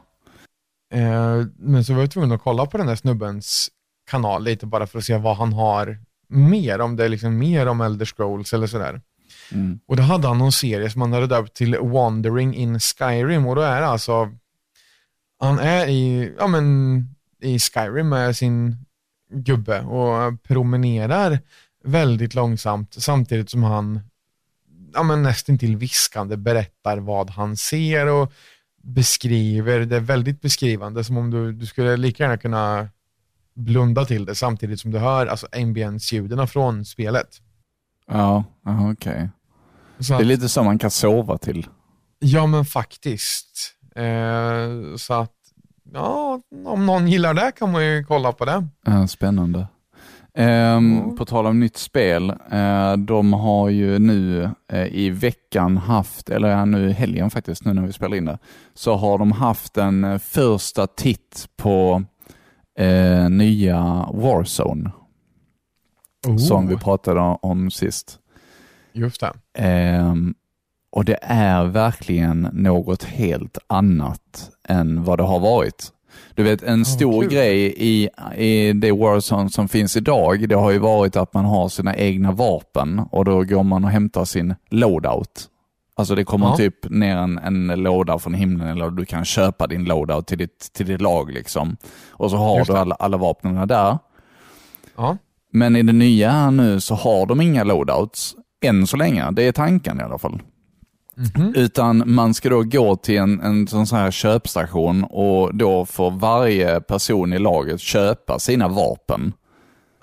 B: Eh, men så var jag tvungen att kolla på den där snubbens kanal lite bara för att se vad han har mer, om det är liksom mer om Elder Scrolls eller sådär.
C: mm.
B: Och då hade han någon serie som han hade döpt till Wandering in Skyrim och då är det alltså, han är i, ja men, i Skyrim med sin gubbe och promenerar väldigt långsamt samtidigt som han ja, men nästintill viskande berättar vad han ser och beskriver, det är väldigt beskrivande som om du, du skulle lika gärna kunna blunda till det samtidigt som du hör alltså ambience-ljuden från spelet.
C: ja, okej.
B: Så
C: Det är lite så man kan sova till.
B: Ja, men faktiskt. Eh, så att, ja, om någon gillar det kan man ju kolla på det.
C: Ja, spännande. Ehm,
B: Mm.
C: På tal om nytt spel, eh, de har ju nu eh, i veckan haft, eller nu i helgen faktiskt, nu när vi spelar in det, så har de haft en eh, första titt på eh, nya Warzone, som vi pratade om sist.
B: Just det.
C: Ehm, och det är verkligen något helt annat än vad det har varit. Du vet, en stor
B: kul.
C: grej i, i det Warzone som finns idag, det har ju varit att man har sina egna vapen och då går man och hämtar sin loadout. Alltså det kommer
B: Ja.
C: typ ner en, en låda från himlen eller du kan köpa din loadout till ditt, till ditt lag liksom. Och så har
B: Just
C: du alla, alla vapnen där.
B: Ja.
C: Men i det nya här nu så har de inga loadouts. Än så länge. Det är tanken i alla fall.
B: Mhm.
C: Utan man ska då gå till en, en sån så här köpstation och då får varje person i laget köpa sina vapen.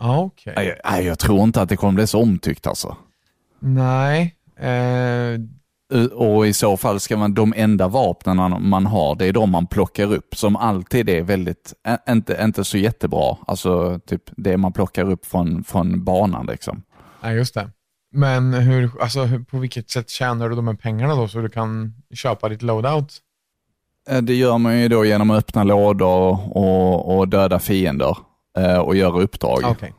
B: Ja, okej.
C: Nej, nej, jag tror inte att det kommer bli så omtyckt alltså.
B: Nej. Eh,
C: Och i så fall ska man, de enda vapnen man- har, det är de man plockar upp, som alltid är väldigt, inte, inte så jättebra. Alltså typ det man plockar upp från, från banan liksom.
B: nej, just det. Men hur, alltså, hur, på vilket sätt tjänar du de här pengarna då så du kan köpa ditt loadout?
C: Eh, Det gör man ju då genom att öppna lådor och, och döda fiender eh, och göra uppdrag.
B: Okej.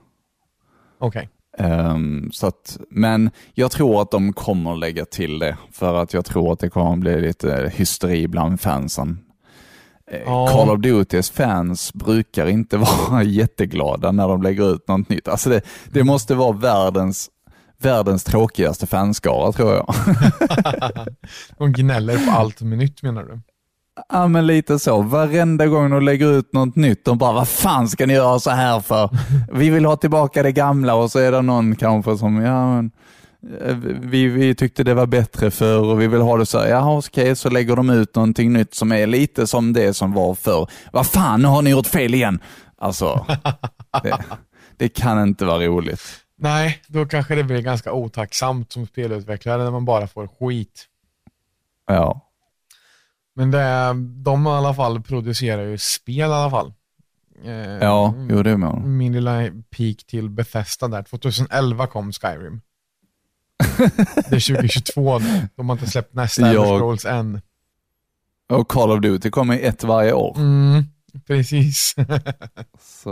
B: Okej.
C: Ehm, så att, men jag tror att de kommer lägga till det, för att jag tror att det kommer bli lite hysteri bland fansen.
B: Ja.
C: Call of Dutys fans brukar inte <laughs> vara jätteglada när de lägger ut något nytt. Alltså det, det måste vara världens, världens tråkigaste fanskara tror jag. <laughs>
B: De gnäller på allt som är nytt menar du?
C: Ja, men lite så. Varenda gång de lägger ut något nytt, de bara, vad fan ska ni göra så här för? <laughs> Vi vill ha tillbaka det gamla och så är det någon kanske som, ja men, eh, vi, vi tyckte det var bättre förr och vi vill ha det så här. Jaha, okej, så lägger de ut någonting nytt som är lite som det som var förr. Vad fan, nu har ni gjort fel igen. Alltså, det, <laughs> det kan inte vara roligt.
B: Nej, då kanske det blir ganska otacksamt som spelutvecklare när man bara får skit.
C: Ja,
B: Men det, är- de i alla fall producerar ju spel i alla fall. Eh,
C: ja, jo det med.
B: Min lilla peak till Bethesda där. 2011 kom Skyrim. <laughs> Det är 2022 nu. De har inte släppt nästa Elder
C: Jag-
B: Scrolls än.
C: Och Call of Duty kommer ett varje år.
B: Mm, <laughs> precis.
C: Så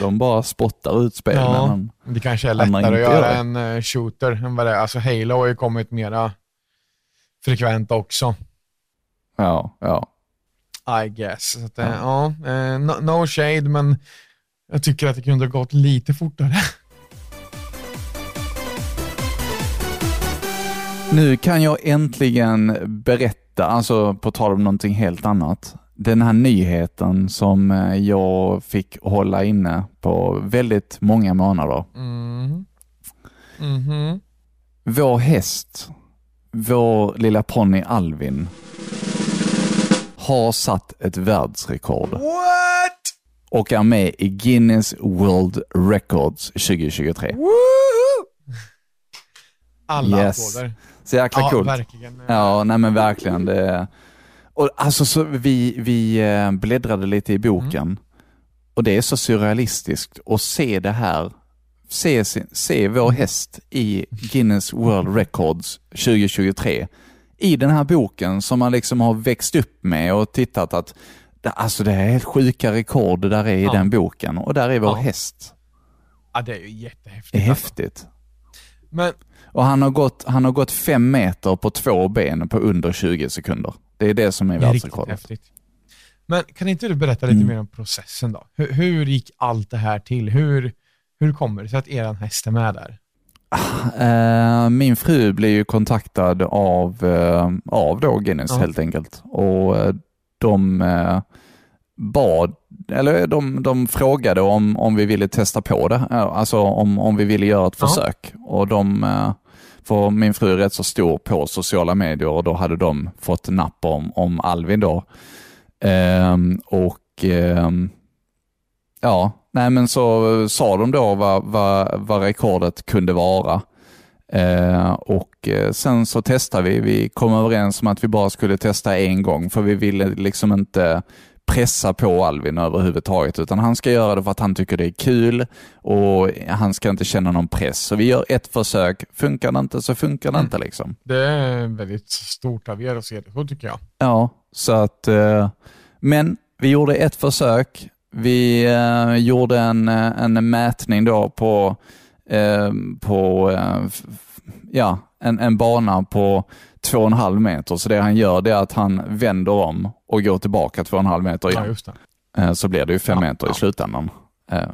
C: de bara spottar ut spelen.
B: Ja. Det kanske är lättare att göra
C: gör
B: en eh, shooter än vad det är. Alltså Halo har ju kommit mera frekvent också.
C: Ja, ja.
B: I guess. Att, eh, ja. eh, no, no shade, men jag tycker att det kunde ha gått lite fortare. <laughs>
C: Nu kan jag äntligen berätta, alltså på tal om någonting helt annat. Den här nyheten som eh, jag fick hålla inne på väldigt många månader.
B: Mm. Mhm.
C: Vår häst, vår lilla ponny Alvin, har satt ett världsrekord.
B: What?
C: Och är med i Guinness World Records 2023.
B: Alla
C: Yes.
B: applåder.
C: Så jäkla
B: Ja,
C: coolt.
B: verkligen.
C: Ja, nej men verkligen. Det... Och alltså, så vi, vi eh, bläddrade lite i boken och det är så surrealistiskt att se det här, se, se, vår häst i Guinness World Records 2023 i den här boken som man liksom har växt upp med och tittat att alltså det är helt sjuka rekord det där är i
B: Ja.
C: den boken och där är vår
B: Ja.
C: häst.
B: Ja, det är ju jättehäftigt.
C: Det är
B: alltså.
C: häftigt.
B: Men
C: Och han har, gått, han har gått fem meter på två ben på under 20 sekunder. Det är det som är
B: det är
C: världsrekordet.
B: Men kan inte du berätta lite
C: Mm.
B: mer om processen då? Hur, hur gick allt det här till? Hur, hur kommer det sig att eran häst är med där?
C: Eh, min fru blev ju kontaktad av, eh, av då Guinness
B: Ja.
C: helt enkelt. Och eh, de bad, eller de, de frågade om, om vi ville testa på det. Alltså om, om vi ville göra ett
B: Ja.
C: försök. Och de, för min fru är rätt så stor på sociala medier och då hade de fått napp om, om Alvin då. Ehm, och ehm, ja, nej men så sa de då vad, vad, vad rekordet kunde vara. Ehm, eh, och sen så testade vi. Vi kom överens om att vi bara skulle testa en gång för vi ville liksom inte pressa på Alvin överhuvudtaget utan han ska göra det för att han tycker det är kul och han ska inte känna någon press. Så vi gör ett försök. Funkar det inte så funkar det
B: Mm.
C: inte liksom.
B: Det är väldigt stort av er att se det så tycker jag.
C: Ja, så att, eh, men vi gjorde ett försök. Vi eh, gjorde en, eh, en mätning då på, på ja, en, en bana på två och en halv meter. Så det han gör det är att han vänder om och går tillbaka två och en halv meter
B: Ja,
C: igen.
B: det.
C: Eh, så blir det ju fem
B: Ja,
C: meter
B: ja.
C: i slutändan. Eh,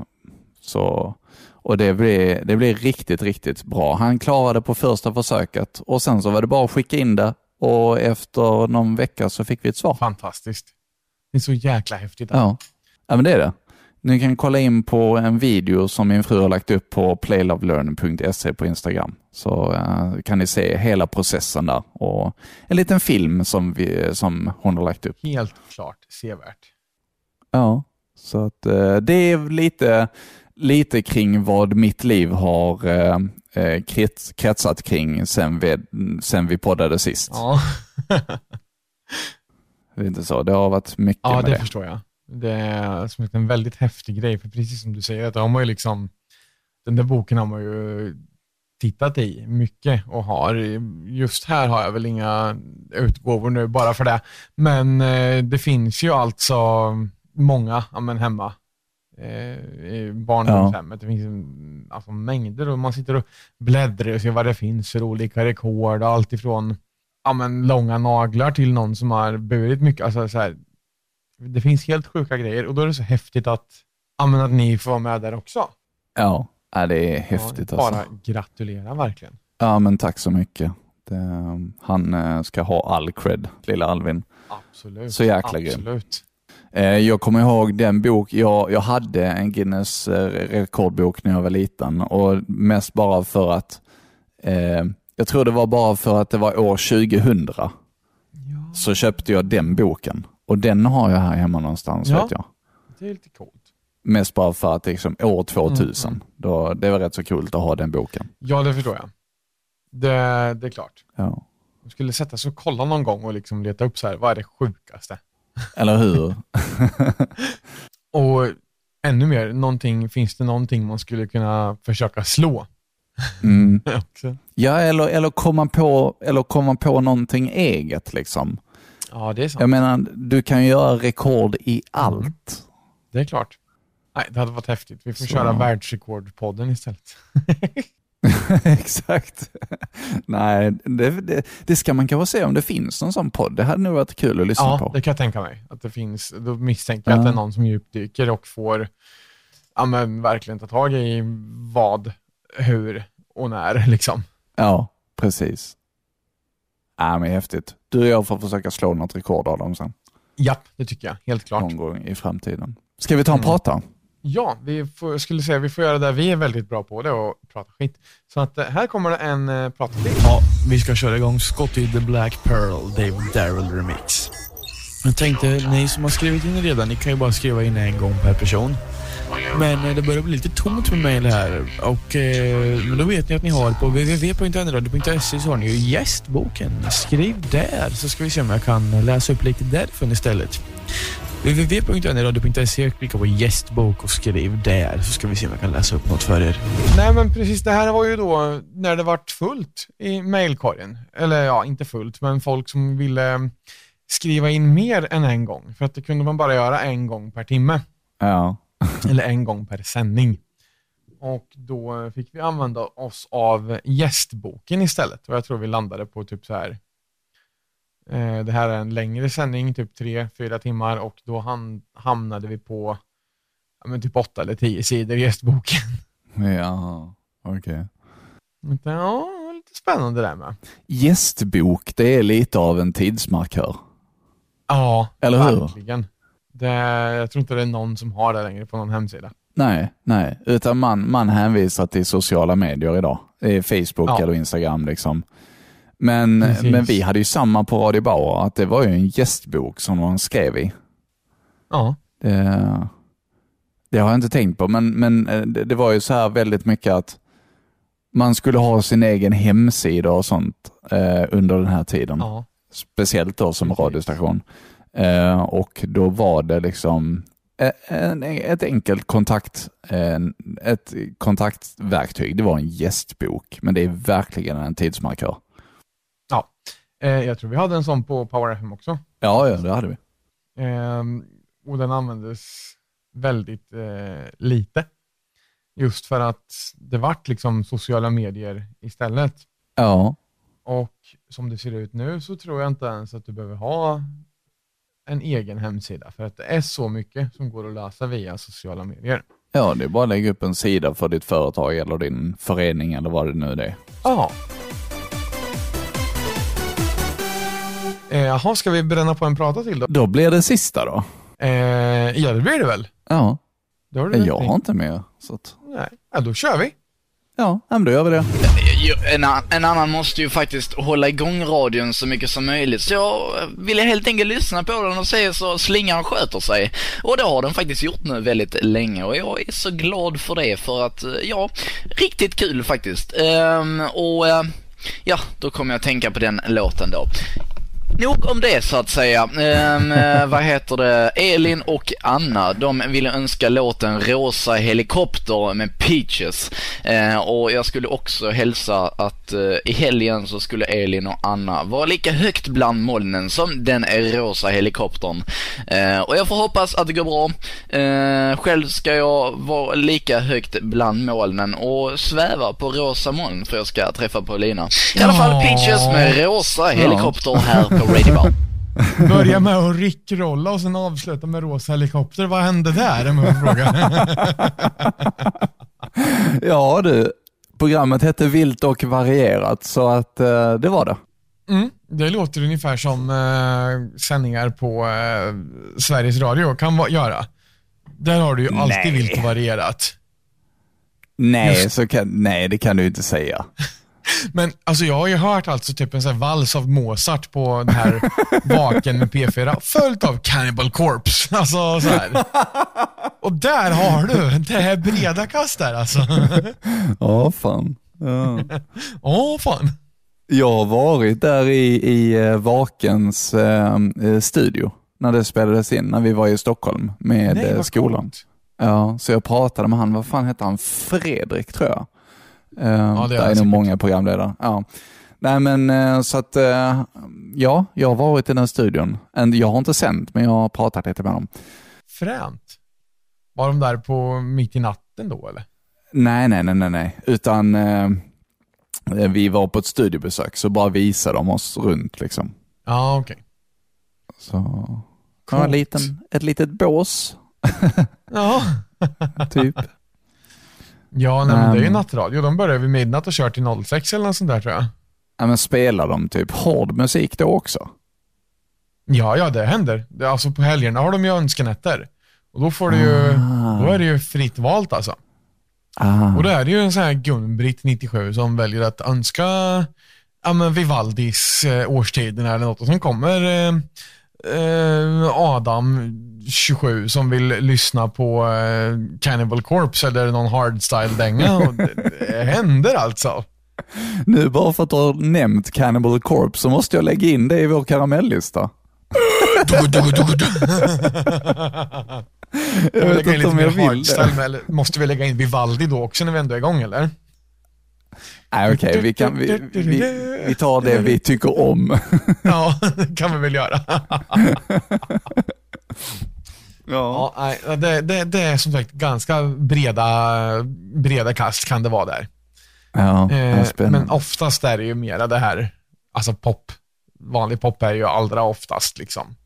C: så, och det blir, det blir riktigt, riktigt bra. Han klarade på första försöket och sen så var det bara att skicka in det och efter någon vecka så fick vi ett svar.
B: Fantastiskt. Det är så jäkla häftigt.
C: Ja, ja men det är det. Ni kan kolla in på en video som min fru har lagt upp på playlovelearning.se på Instagram. Så eh, kan ni se hela processen där och en liten film som, vi, som hon har lagt upp.
B: Helt klart sevärt.
C: Ja, så att eh, det är lite, lite kring vad mitt liv har eh, krets, kretsat kring sen vi, sen vi poddade sist.
B: Ja, <laughs>
C: Det är inte så. Det har varit mycket
B: ja
C: med
B: det
C: det.
B: förstår jag. Det är som en väldigt häftig grej, för precis som du säger, att har ju liksom, den där boken har man ju tittat i mycket och har, just här har jag väl inga utgåvor nu bara för det, men eh, det finns ju alltså många ja, men hemma eh, i barndomshemmet. Det finns alltså mängder och man sitter och bläddrar och ser vad det finns för olika rekord, allt ifrån ja, men långa naglar till någon som har burit mycket. Alltså, så här, det finns helt sjuka grejer och då är det så häftigt att, ja, men att ni får vara med där också.
C: Ja, ja, det är häftigt
B: ja,
C: alltså.
B: Bara gratulera verkligen.
C: Ja, men tack så mycket. Det, han eh, ska ha all cred, lilla Alvin.
B: Absolut.
C: Så jäkla grym.
B: Absolut.
C: Eh, Jag kommer ihåg den bok, jag, jag hade en Guinness eh, rekordbok när jag var liten och mest bara för att, eh, jag tror det var bara för att det var år 2000, så köpte jag den boken. Och den har jag här hemma någonstans
B: Ja.
C: vet jag.
B: Det är lite coolt.
C: Mest bara för att liksom, år 2000,
B: Mm,
C: Då, det var rätt så kul att ha den boken.
B: Ja, det förstår jag. Det, det är klart.
C: Ja.
B: Jag skulle sätta sig och kolla någon gång och liksom leta upp så här, vad är det sjukaste?
C: Eller hur? <laughs>
B: Och ännu mer, någonting, finns det någonting man skulle kunna försöka slå?
C: Mm. <laughs> Ja, eller, eller, komma på, eller komma på någonting eget. Liksom.
B: Ja, det är sant.
C: Jag menar, du kan ju göra rekord i allt.
B: Det är klart. Nej, det hade varit häftigt. Vi får
C: Så.
B: köra världsrekordpodden istället. <laughs>
C: Exakt. Nej, det, det, det ska man kanske se om det finns någon sån podd. Det hade nog varit kul att lyssna
B: Ja,
C: på.
B: det kan jag tänka mig. Att det finns, då misstänker jag
C: Ja.
B: att det är någon som djupdyker och får ja, men, verkligen ta tag i vad, hur och när. <laughs> Liksom.
C: Ja, precis. Ja, men häftigt. Du och jag får försöka slå något rekord av dem sen.
B: Ja, det tycker jag. Helt klart.
C: Någon gång i framtiden. Ska vi ta en
B: Mm.
C: prata?
B: Ja, vi får, skulle säga vi får göra det vi är väldigt bra på, det och prata skit. Så att eh, här kommer en uh, pratfilm.
E: Ja, vi ska köra igång Scotty the Black Pearl, Dave Darrell Remix. Jag tänkte, ni som har skrivit in redan, ni kan ju bara skriva in en gång per person. Men eh, det börjar bli lite tomt med mejl här och eh, men då vet ni att ni har på www.nradio.se så har ni ju gästboken. Skriv där så ska vi se om jag kan läsa upp lite därifrån istället. www.nradio.se, klicka på gästbok och skriv där så ska vi se om jag kan läsa upp något för er.
B: Nej men precis, det här var ju då när det vart fullt i mejlkorgen. Eller ja, inte fullt, men folk som ville skriva in mer än en gång. För att det kunde man bara göra en gång per timme.
C: Ja. <laughs>
B: eller en gång per sändning. Och då fick vi använda oss av gästboken istället. Och jag tror vi landade på typ så här. Eh, det här är en längre sändning, typ tre, fyra timmar och då ham hamnade vi på ja, men typ åtta eller tio sidor i gästboken. <laughs>
C: Ja, okej.
B: Okay. Ja, lite spännande där med.
C: Gästbok, det är lite av en tidsmarkör.
B: Ja,
C: Eller hur?
B: Det, jag tror inte det är någon som har det längre på någon hemsida.
C: Nej, nej, utan man, man hänvisar till sociala medier idag. Facebook
B: Ja.
C: eller Instagram. liksom. Men,
B: Precis.
C: men vi hade ju samma på Radio Bauer, att det var ju en gästbok som man skrev i.
B: Ja,
C: Det, det har jag inte tänkt på, men, men eh, det, det var ju så här väldigt mycket att man skulle ha sin egen hemsida och sånt eh, under den här tiden.
B: ja.
C: Speciellt då som
B: Precis.
C: radiostation. Eh, och då var det liksom e- en, ett enkelt kontakt, en, ett kontaktverktyg. Det var en gästbok, men det är verkligen en tidsmarkör.
B: Eh, jag tror vi hade en sån på Power FM också.
C: Ja, ja, det hade vi.
B: Ehm, och den användes väldigt eh, lite. Just för att det vart liksom sociala medier istället.
C: Ja,
B: Och som det ser ut nu så tror jag inte ens att du behöver ha en egen hemsida. För att det är så mycket som går att lösa via sociala medier.
C: ja, det är bara att lägga upp en sida för ditt företag eller din förening eller vad det nu är.
B: Ja. Eh, Jaha, ska vi bränna på en prata till då?
C: Då blir det sista då.
B: Eh, ja, det blir det väl.
C: Ja,
B: Det har du
C: jag har inte mer. Så att,
B: Nej, ja, då kör vi.
C: ja, men då gör vi det
H: en, en annan måste ju faktiskt hålla igång radion så mycket som möjligt. Så jag ville helt enkelt lyssna på den och se så slingan sköter sig. Och det har den faktiskt gjort nu väldigt länge och jag är så glad för det för att, eh, ja, riktigt kul faktiskt. Ehm, och eh, ja, då kommer jag att tänka på den låten då. Nog om det så att säga. Ehm, eh, vad heter det? Elin och Anna, de ville önska låten Rosa helikopter med Peaches. Eh, och jag skulle också hälsa att eh, i helgen så skulle Elin och Anna vara lika högt bland molnen som den rosa helikoptern. Eh, och jag får hoppas att det går bra. Eh, själv ska jag vara lika högt bland molnen och sväva på rosa moln för jag ska träffa Paulina. I alla fall Peaches med rosa helikopter här på Radio Bar. <laughs>
B: Börja med att rickrolla och sen avsluta med rosa helikopter. Vad hände där? Om jag fråga. <laughs>
C: Ja du, programmet hette Vilt och varierat, så att eh, det var det.
B: Mm, det låter ungefär som eh, sändningar på eh, Sveriges Radio kan va- göra. Där har du ju alltid
C: Nej.
B: vilt och varierat.
C: Nej, så kan, nej, det kan du inte säga. <laughs>
B: Men alltså jag har ju hört alltså typ en sån vals av Mozart på den här <laughs> Vaken med P4, följt av Cannibal Corpse. <laughs> Alltså så här. Och där har du det här breda kast där alltså. <laughs>
C: Ja, fan. Ja.
B: Åh fan.
C: Jag har varit där i, i eh, Vakens eh, eh, studio när det spelades in, när vi var i Stockholm med
B: Nej,
C: eh, skolan.
B: coolt.
C: Ja, så jag pratade med han, vad fan hette han? Fredrik tror jag. Eh,
B: det är
C: det
B: han
C: är nog många programledare. Ja. Nej men eh, så att, eh, ja, jag har varit i den studion. Jag har inte sänt, men jag har pratat lite med dem.
B: Fränt. Var de där på mitt i natten då eller?
C: Nej, nej, nej, nej, nej. utan eh, vi var på ett studiebesök, så bara visade de oss runt liksom.
B: Ja, okej.
C: Så, ja,
B: Coolt.
C: en liten, ett litet bås, <laughs>
B: Ja.
C: typ.
B: Ja, nej, men det är ju
C: Men-
B: nattradio. De börjar vid midnatt och kör till 06 eller något sånt där tror jag.
C: ja, men spelar de typ hård musik då också?
B: Ja, ja, det händer. Alltså på helgerna har de ju önskenätter. Och då får du ju,
C: Ah.
B: då är det ju fritt valt alltså.
C: Ah.
B: Och då är det ju en sån här Gun-Britt 97 som väljer att önska ja, men Vivaldis eh, årstiderna eller något och sen kommer eh, eh, Adam 27 som vill lyssna på eh, Cannibal Corpse eller någon hardstyle-dänga <laughs> det, händer alltså.
C: Nu bara för att du har nämnt Cannibal Corpse så måste jag lägga in det i vår karamellista. <laughs> Jag vet inte om jag vill det.
B: måste vi lägga in Vivaldi då också när vi ändå är igång eller?
C: Nej, okej, vi, kan, vi, vi, vi tar det vi tycker om. <laughs>
B: Ja, det kan vi väl göra.
C: Ja.
B: Ja, nej, det, det, det är som sagt ganska breda, breda kast kan det vara där.
C: Ja,
B: Eh, men oftast är det ju mera det här, alltså pop. Vanlig pop är ju allra oftast liksom.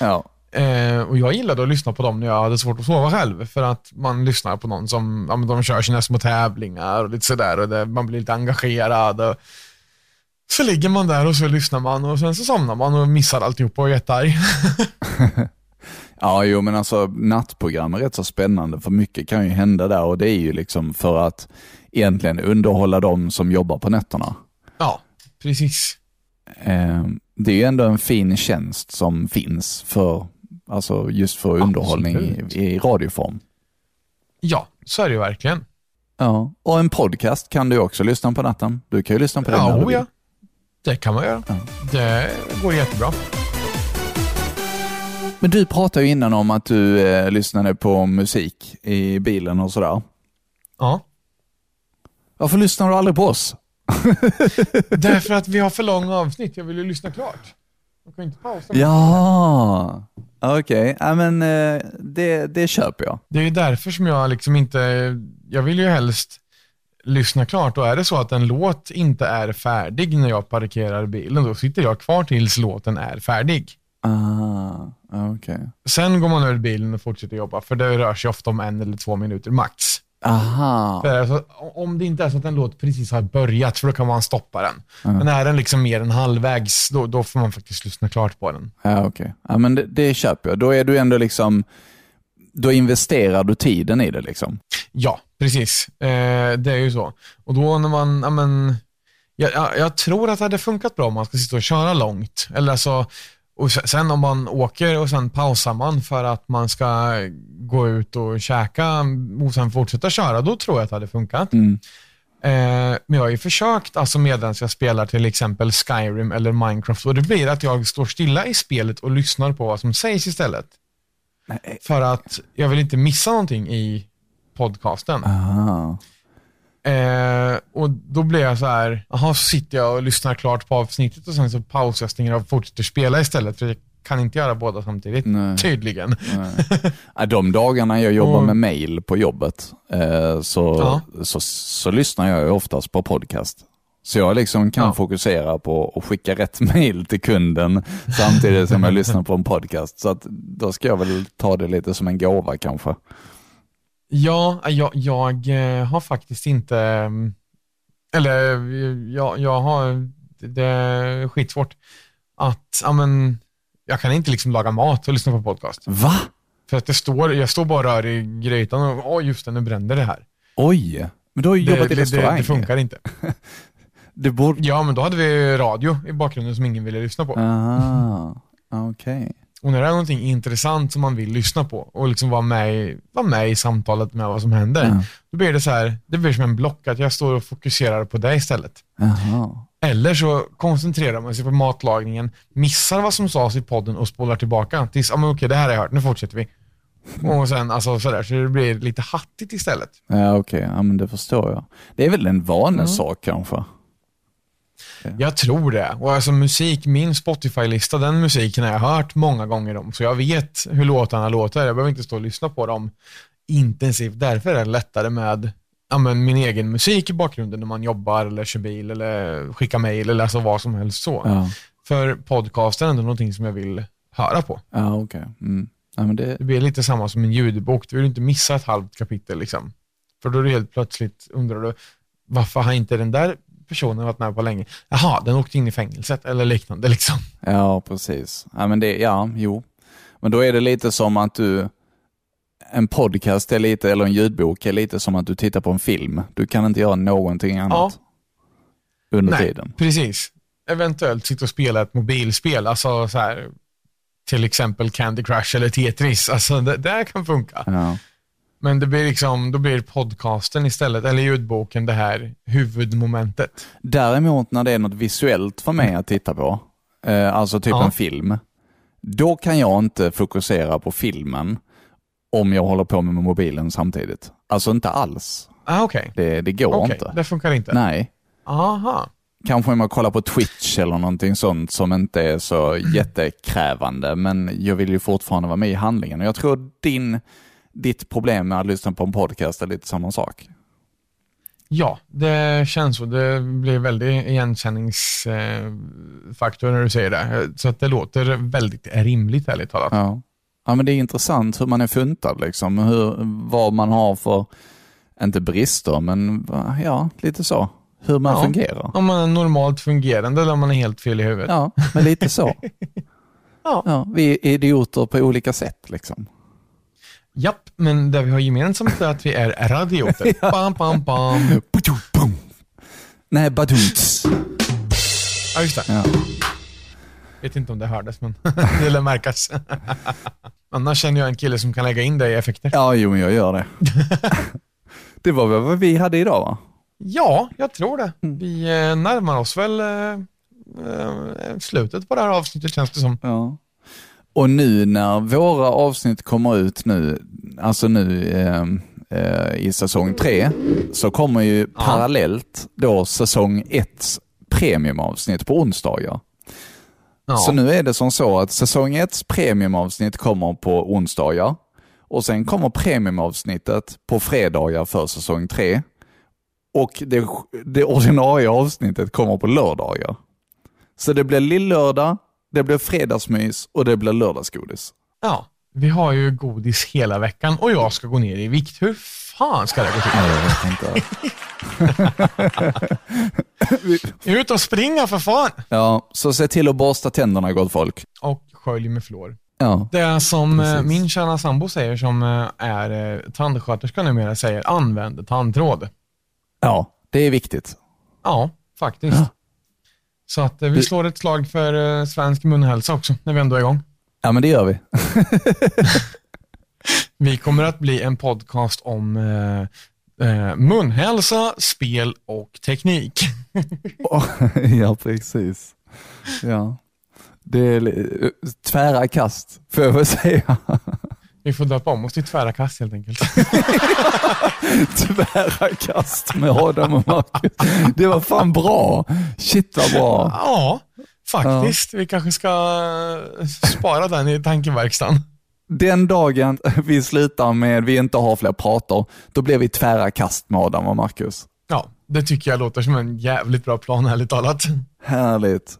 C: ja.
B: Eh, och jag gillade att lyssna på dem när jag hade svårt att sova själv. För att man lyssnar på någon som, ja, men de kör sina små tävlingar och lite sådär och det, man blir lite engagerad. Och så ligger man där och så lyssnar man och sen så somnar man och missar alltihop och är jättearg. <laughs>
C: Ja, jo men alltså nattprogram är rätt så spännande för mycket kan ju hända där och det är ju liksom för att egentligen underhålla de som jobbar på nätterna.
B: ja, precis.
C: Eh, det är ju ändå en fin tjänst som finns för, alltså just för underhållning
B: Absolut.
C: i, i radioform.
B: Ja, så är det ju verkligen.
C: Ja, och en podcast kan du också lyssna på natten. Du kan ju lyssna på den när
B: Ja,
C: du vill.
B: ja. Det kan man göra.
C: Ja.
B: Det går jättebra.
C: Men du pratade ju innan om att du eh, lyssnade på musik i bilen och sådär.
B: Ja.
C: Varför lyssnar du aldrig på oss? <laughs>
B: Därför att vi har för långa avsnitt. Jag vill ju lyssna klart. Man kan inte pausa.
C: Ja, okej. Ja, men eh, det, det köper jag.
B: Det är därför som jag liksom inte, jag vill ju helst lyssna klart och är det så att en låt inte är färdig när jag parkerar bilen, då sitter jag kvar tills låten är färdig.
C: Ah, okej.
B: Sen går man ur bilen och fortsätter jobba, för det rör sig ofta om en eller två minuter max.
C: Aha.
B: För alltså, om det inte är så att en låt precis har börjat, för då kan man stoppa den. Men är den liksom mer än halvvägs, då, då får man faktiskt lyssna klart på den.
C: Ja, okej. Ja, men det, det köper jag. Då är du ändå liksom, då investerar du tiden i det liksom.
B: Ja, precis. Eh, det är ju så. Och då när man, ja men, jag, jag, jag tror att det hade funkat bra om man ska sitta och köra långt. Eller alltså, och se- sen om man åker och sen pausar man för att man ska gå ut och käka och sen fortsätta köra, då tror jag att det hade funkat.
C: Mm.
B: Eh, men jag har ju försökt, alltså medan jag spelar till exempel Skyrim eller Minecraft och det blir att jag står stilla i spelet och lyssnar på vad som sägs istället. För att jag vill inte missa någonting i podcasten.
C: Aha.
B: Eh, och då blir jag så här, jaha, så sitter jag och lyssnar klart på avsnittet och sen så pausar jag, stänger av och fortsätter spela istället. För jag kan inte göra båda samtidigt.
C: Nej.
B: Tydligen.
C: Ja, De dagarna jag jobbar
B: Och-
C: med mail på jobbet eh, så,
B: Ja.
C: så, så lyssnar jag oftast på podcast. Så jag liksom kan
B: Ja.
C: fokusera på att skicka rätt <laughs> mail till kunden samtidigt som jag lyssnar på en podcast. Så att då ska jag väl ta det lite som en gåva kanske.
B: Ja, jag, jag eh, har faktiskt inte, mm, eller eh, jag, jag har, det- är skitsvårt att, ja men, jag kan inte liksom laga mat och lyssna på podcast.
C: Va?
B: För att det står, jag står bara och rör i grytan och, åh just det, nu brände det här.
C: Oj, men du har ju
B: Det,
C: jobbat i
B: det, det,
C: restaurang.
B: det funkar inte. <laughs>
C: Det borde...
B: Ja, men då hade vi radio i bakgrunden som ingen ville lyssna på.
C: Aha, okej.
B: Och när det är någonting intressant som man vill lyssna på och liksom vara med i, vara med i samtalet med vad som händer,
C: Ja.
B: då blir det så här, det blir som en block att jag står och fokuserar på det istället.
C: Jaha.
B: Eller så koncentrerar man sig på matlagningen, missar vad som sades i podden och spolar tillbaka tills, ja men okej det här har jag hört, nu fortsätter vi. Och sen alltså sådär, så det blir lite hattigt istället.
C: Ja, okej. Ja, men det förstår jag. Det är väl en vanesak kanske?
B: Jag tror det. Och alltså musik, min Spotify-lista, den musiken har jag hört många gånger om. Så jag vet hur låtarna låter. Jag behöver inte stå och lyssna på dem intensivt. Därför är det lättare med ja, men min egen musik i bakgrunden när man jobbar eller kör bil eller skickar mail eller alltså vad som helst så.
C: Ja,
B: För podcasten är ändå någonting som jag vill höra på.
C: ja okej. Mm. Ja, men det...
B: Det blir lite samma som en ljudbok. Du vill inte missa ett halvt kapitel liksom. För då är det helt plötsligt undrar du, varför har inte den där personen varit med på länge? Jaha, den åkte in i fängelset eller liknande liksom.
C: Ja, precis. Ja, men det, ja, jo. Men då är det lite som att du, en podcast är lite, eller en ljudbok är lite som att du tittar på en film. Du kan inte göra någonting annat under
B: Nej,
C: tiden.
B: precis. Eventuellt sitta och spela ett mobilspel, alltså så här, till exempel Candy Crush eller Tetris. Alltså det, det här kan funka.
C: Ja.
B: Men det blir liksom, då blir podcasten istället, eller ljudboken, det här huvudmomentet.
C: Däremot när det är något visuellt för mig att titta på, eh, alltså typ
B: Ja.
C: en film, då kan jag inte fokusera på filmen om jag håller på med mobilen samtidigt. Alltså inte alls.
B: Ah, Okej,
C: Det, det går
B: Okej,
C: inte.
B: det funkar inte.
C: Nej.
B: Aha.
C: Kanske om jag kollar på Twitch eller någonting sånt som inte är så jättekrävande, men jag vill ju fortfarande vara med i handlingen. Och jag tror din, ditt problem med att lyssna på en podcast är lite samma sak.
B: Ja, det känns så. Det blir väldigt igenkänningsfaktor när du säger det. Så att det låter väldigt rimligt, ärligt talat.
C: Ja. ja, men det är intressant hur man är funtad, liksom. hur, vad man har för, inte brister, men ja, lite så. Hur man
B: Ja.
C: fungerar.
B: Om man är normalt fungerande eller om man är helt fel i huvudet.
C: Ja, men lite så. <laughs>
B: Ja.
C: vi är idioter på olika sätt. Liksom.
B: Japp, men det vi har gemensamt är att vi är radioter. Bam, <laughs> bam, bam.
C: Nej, badunts.
B: Ja, just det.
C: Ja.
B: Vet inte om det hördes, men <laughs> det lär märkas. <laughs> Annars känner jag en kille som kan lägga in det i effekter.
C: ja, jo, jag gör det. det var väl vad vi hade idag, va?
B: Ja, jag tror det.
C: Mm.
B: Vi eh, närmar oss väl eh, eh, slutet på det här avsnittet känns det som.
C: Ja. Och nu när våra avsnitt kommer ut nu, alltså nu eh, eh, i säsong tre, så kommer ju parallellt då säsong ett premiumavsnitt på onsdagar.
B: Ja.
C: Så nu är det som så att säsong 1 premiumavsnitt kommer på onsdagar och sen kommer premiumavsnittet på fredagar för säsong 3 och det, det ordinarie avsnittet kommer på lördagar. Så det blir lillördag, det blir fredagsmys och det blir lördagsgodis.
B: ja, vi har ju godis hela veckan och jag ska gå ner i vikt. Hur fan ska det gå till?
C: Inte. <laughs>
B: Ut och springa för fan!
C: Ja, så se till att borsta tänderna gott folk.
B: Och skölj med fluor.
C: Ja,
B: Det är som eh,
C: Precis.
B: min kära sambo säger, som eh, är eh, tandsköterska numera, säger använd tandtråd.
C: ja det är viktigt.
B: Ja, faktiskt.
C: Ja.
B: Så att eh, vi slår ett slag för eh, svensk munhälsa också, när vi ändå är igång.
C: Ja, men det gör vi. <laughs>
B: Vi kommer att bli en podcast om eh, eh, munhälsa, spel och teknik. <laughs>
C: ja, precis. Ja. Det är tvära kast, får jag väl säga.
B: Vi får döpa om oss till tvära kast helt enkelt. <laughs>
C: Tvära kast med Adam och Marcus. Det var fan bra. Shit vad bra.
B: Ja, faktiskt. Vi kanske ska spara den i tankeverkstan.
C: Den dagen vi slutar med vi inte har fler prater, då blir vi tvära kast med Adam och Marcus.
B: Ja, det tycker jag låter som en jävligt bra plan, ärligt talat.
C: Härligt.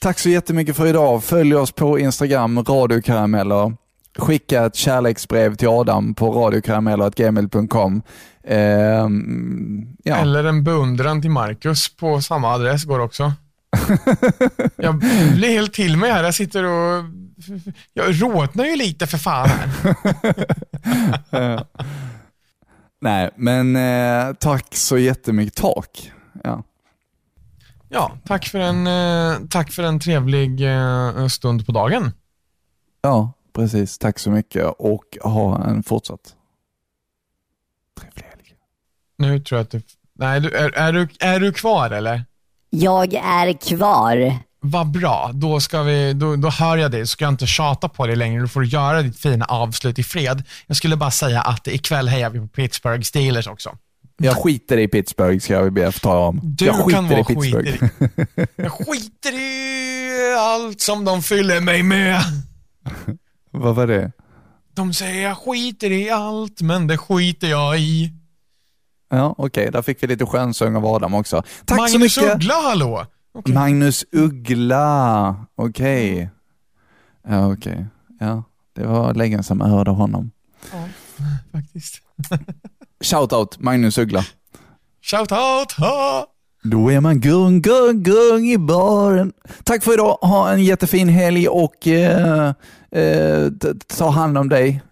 C: Tack så jättemycket för idag. Följ oss på Instagram, radiokarameller. Skicka ett kärleksbrev till Adam på radiokarameller.gmail.com. Ehm, ja.
B: Eller en beundran till Marcus på samma adress går också. <laughs> Jag blir helt till mig här. Jag sitter och... Jag rådnar ju lite för fan här. <laughs>
C: Nej, men eh, tack så jättemycket. Tack. Ja.
B: Ja, tack för en, eh, tack för en trevlig eh, stund på dagen.
C: ja, precis. Tack så mycket och ha en fortsatt trevlig helg.
B: Nu tror jag att du... Nej, du, är, är, du, är du kvar eller?
D: Jag är kvar.
B: Vad bra, då, ska vi, då, då hör jag dig. Så ska jag inte tjata på dig längre. Du får göra ditt fina avslut i fred. Jag skulle bara säga att ikväll hejar vi på Pittsburgh Steelers också.
C: Jag skiter i Pittsburgh ska jag be att ta om.
B: Du
C: jag skiter
B: kan vara
C: i Pittsburgh.
B: skiter i. Jag skiter i allt som de fyller mig med. <laughs>
C: Vad var det?
B: De säger jag skiter i allt, men det skiter jag i.
C: Ja, okej. Där fick vi lite skönsång av Adam också. Tack
B: Magnus
C: så mycket.
B: Uggla, hallå! Okej.
C: Magnus Uggla. Okej. Ja, okej. Ja, det var länge sedan man hörde honom.
B: Faktiskt. <laughs>
C: Shoutout Magnus Uggla.
B: Shout out! Ha!
C: Då är man gung, gung, gung i baren. Tack för idag. Ha en jättefin helg och eh, eh, ta hand om dig.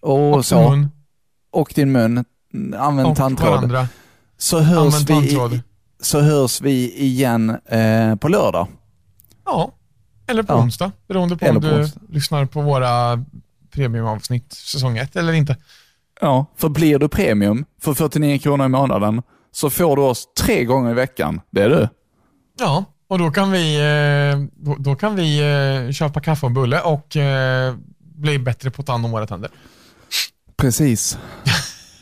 C: och,
B: Och
C: så.
B: mun.
C: Och din mun. Använd
B: Och
C: tandtråd.
B: varandra.
C: Så hörs,
B: Använd
C: vi,
B: tandtråd.
C: så hörs vi igen eh, på lördag.
B: Ja, eller på
C: Ja.
B: onsdag. Beroende på
C: Eller
B: om
C: på
B: du
C: onsdag.
B: lyssnar på våra premiumavsnitt säsong 1 eller inte.
C: Ja, för blir du premium för 49 kronor i månaden så får du oss tre gånger i veckan. Det är du.
B: Ja, och då kan vi, eh, då, kan vi eh, köpa kaffe och bulle och eh, bli bättre på att ta hand om våra tänder.
C: Precis.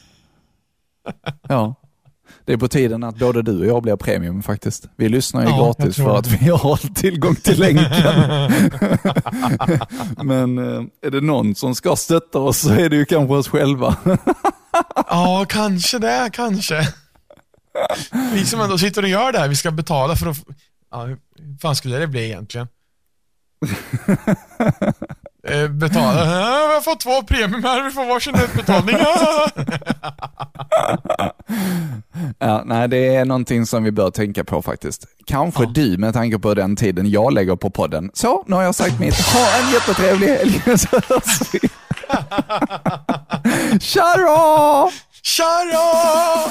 C: <laughs> ja. Det är på tiden att både du och jag blir premium faktiskt. Vi lyssnar ju
B: Ja,
C: gratis för att vi har tillgång till länken. <laughs> Men är det någon som ska stötta oss så är det ju kanske oss själva. <laughs>
B: Ja, kanske det, kanske. Vi som ändå sitter och gör det här, vi ska betala för att... Ja, hur fan skulle det bli egentligen? <laughs> Eh, betala? Ja, vi har fått två premium här, vi får varsin utbetalning. <laughs>
C: Ja, nej, det är någonting som vi bör tänka på faktiskt. Kanske
B: Ja.
C: du med tanke på den tiden jag lägger på podden. Så, nu har jag sagt mitt. Ha en jättetrevlig helg <laughs> så hörs vi. Tja då!
B: Tja då!